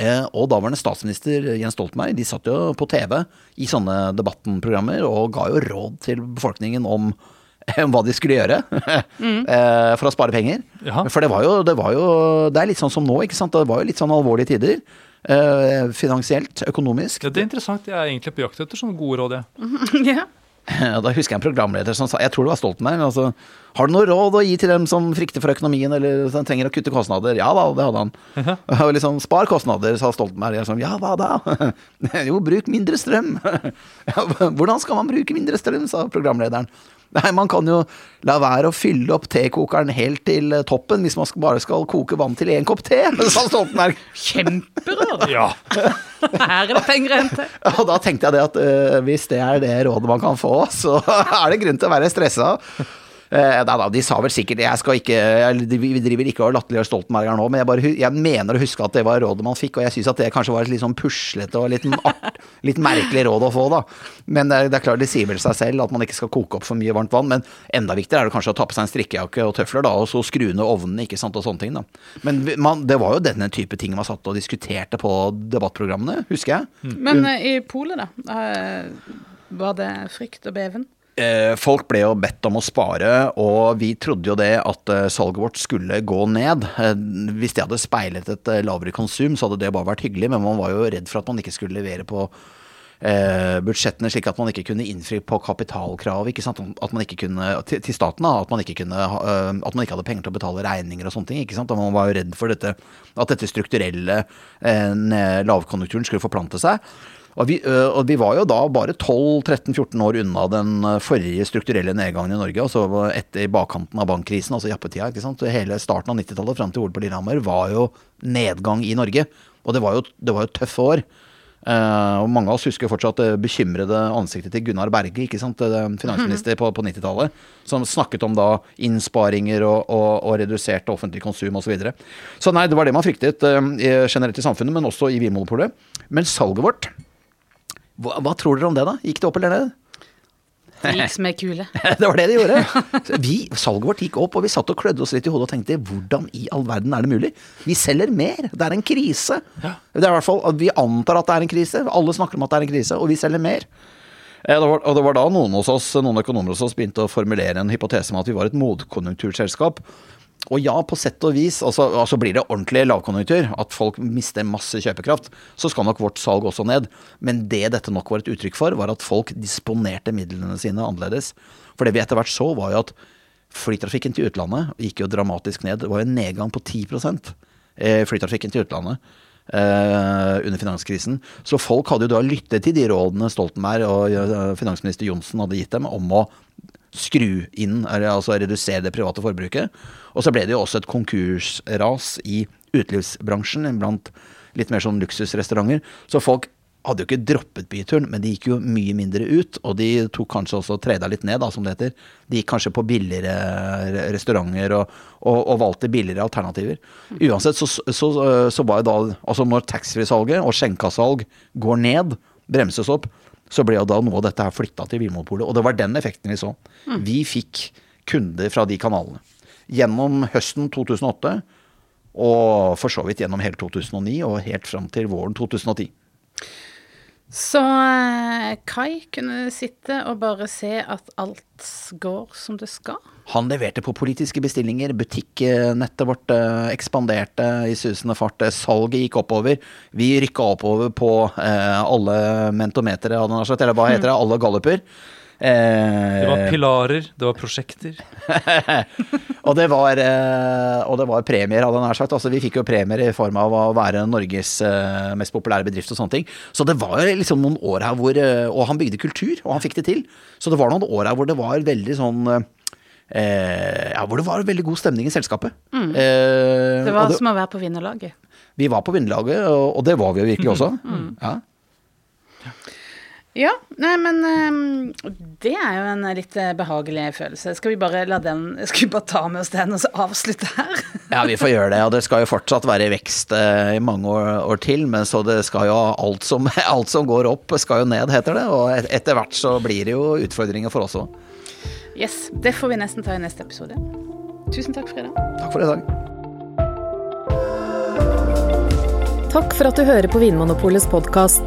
Eh, og daværende statsminister Jens Stoltenberg de satt jo på TV i sånne debattenprogrammer og ga jo råd til befolkningen om [laughs] hva de skulle gjøre [laughs] eh, for å spare penger. Ja. For det var, jo, det var jo Det er litt sånn som nå, ikke sant. Det var jo litt sånn alvorlige tider. Eh, finansielt, økonomisk. Ja, Det er interessant. Jeg er egentlig på jakt etter sånne gode råd, jeg. [laughs] ja. Og Da husker jeg en programleder som sa, jeg tror det var Stoltenberg, altså, har du noe råd å gi til dem som frykter for økonomien, eller som trenger å kutte kostnader? Ja da, det hadde han. [laughs] Og liksom, spar kostnader, sa Stoltenberg. Jeg sånn, ja hva da? [laughs] jo, bruk mindre strøm. ja, hvordan skal man bruke mindre strøm, sa programlederen. Nei, man kan jo la være å fylle opp tekokeren helt til eh, toppen hvis man bare skal koke vann til én kopp te, [laughs] sa Stoltenberg. Kjemperåd! Ja. [laughs] Her er det penger å hente. [laughs] Og da tenkte jeg det at uh, hvis det er det rådet man kan få, så er det grunn til å være stressa. Eh, da, de sa vel sikkert Jeg skal ikke Vi driver ikke og latterliggjør Stoltenberg her nå, men jeg, bare, jeg mener å huske at det var rådet man fikk, og jeg syns at det kanskje var et litt sånn puslete og litt, art, [laughs] litt merkelig råd å få, da. Men det, er- det er klart, det sier vel seg selv at man ikke skal koke opp for mye varmt vann, men enda viktigere er det kanskje å ta på seg en strikkejakke og tøfler, da, og så skru ned ovnene, ikke sant, og sånne ting, da. Men man, det var jo denne type ting man satt og diskuterte på debattprogrammene, husker jeg. Men eh, i polet, da? eh, var det frykt og beven? Eh, Folk ble jo bedt om å spare, og vi trodde jo det at eh, salget vårt skulle gå ned. Eh, Hvis det hadde speilet et lavere konsum, så hadde det bare vært hyggelig, men man var jo redd for at man ikke skulle levere på budsjettene slik at man ikke kunne innfri på kapitalkrav? At man ikke kunne, til, staten. At man, ikke kunne, at man ikke hadde penger til å betale regninger og sånne ting. ikke sant? Og man var jo redd for dette, at dette strukturelle lavkonjunkturen skulle forplante seg. Og vi, og vi var jo da bare 12-13-14 år unna den forrige strukturelle nedgangen i Norge. Altså etter bakkanten av bankkrisen, altså jappetida. ikke sant? Hele starten av 90-tallet fram til OL på Lillehammer var jo nedgang i Norge. Og det var jo, det var jo tøffe år. Uh, og mange av oss husker fortsatt det bekymrede ansiktet til Gunnar Berge, ikke sant? Finansminister på, på 90-tallet, som snakket om da innsparinger og, og, og redusert offentlig konsum osv. Så, videre. så nei, det var det man fryktet uh, generelt i samfunnet, men også i Vinmonopolet. Men salget vårt hva, hva tror dere om det, da? Gikk det opp eller ned? Det gikk som ei kule. [laughs] det var det det gjorde. [laughs] Vi, salget vårt gikk opp, og vi satt og klødde oss litt i hodet og tenkte hvordan i all verden er det mulig? Vi selger mer. Det er en krise. Det er i hvert fall, Vi antar at det er en krise. Alle snakker om at det er en krise, og vi selger mer. Eh, Det var, og det var da noen, hos oss, noen økonomer hos oss begynte å formulere en hypotese om at vi var et motkonjunkturselskap. Og ja, på sett og vis, altså, altså blir det ordentlig lavkonjunktur, at folk mister masse kjøpekraft, så skal nok vårt salg også ned. Men det dette nok var et uttrykk for, var at folk disponerte midlene sine annerledes. For det vi etter hvert så, var jo at flytrafikken til utlandet gikk jo dramatisk ned. Det var en nedgang på 10% eh, flytrafikken til utlandet eh, under finanskrisen. Så folk hadde jo da lyttet til de rådene Stoltenberg og eh, finansminister Johnsen hadde gitt dem om å skru inn, altså redusere det private forbruket. Og så ble det jo også et konkursras i utelivsbransjen blant litt mer sånn luksusrestauranter. Så folk hadde jo ikke droppet byturen, men de gikk jo mye mindre ut. Og de tok kanskje også treda litt ned, da, som det heter. De gikk kanskje på billigere restauranter og, og, og valgte billigere alternativer. Uansett så, så, så var jo da Altså når taxfree-salget og skjenkasalg går ned, bremses opp, så ble jo da noe av dette her flytta til Vinmonopolet. Og det var den effekten vi så. Vi fikk kunder fra de kanalene. Gjennom høsten 2008, og for så vidt gjennom hele 2009, og helt fram til våren 2010. Så eh, Kai kunne sitte og bare se at alt går som det skal. Han leverte på politiske bestillinger, butikknettet vårt eh, ekspanderte i susende fart, eh, salget gikk oppover. Vi rykka oppover på eh, alle mentometere, eller hva heter det, alle galluper. Eh, Det var pilarer, det var prosjekter. [laughs] og, det var, eh, og det var premier, hadde jeg nær sagt. Altså, vi fikk jo premier i form av å være Norges eh, mest populære bedrift og sånne ting. Så det var jo liksom noen år her hvor Og han bygde kultur, og han fikk det til. Så det var noen år her hvor det var veldig sånn eh, ja, hvor det var veldig god stemning i selskapet. Eh, Det var det, som å være på vinnerlaget. vi var på vinnerlaget, og, og det var vi jo virkelig også. Ja. Ja, nei, men um, det er jo en litt eh, behagelig følelse. Skal vi bare la den Skal vi bare ta med oss den og så avslutte her? ja, vi får gjøre det. Og det skal jo fortsatt være i vekst uh, i mange år, år til. Men så det skal jo alt som, [laughs] alt som går opp, skal jo ned, heter det. Og et- etter hvert så blir det jo utfordringer for oss òg. Yes, det får vi nesten ta i neste episode. Tusen takk, Frida. Takk for i dag. Takk for at du hører på Vinmonopolets podkast.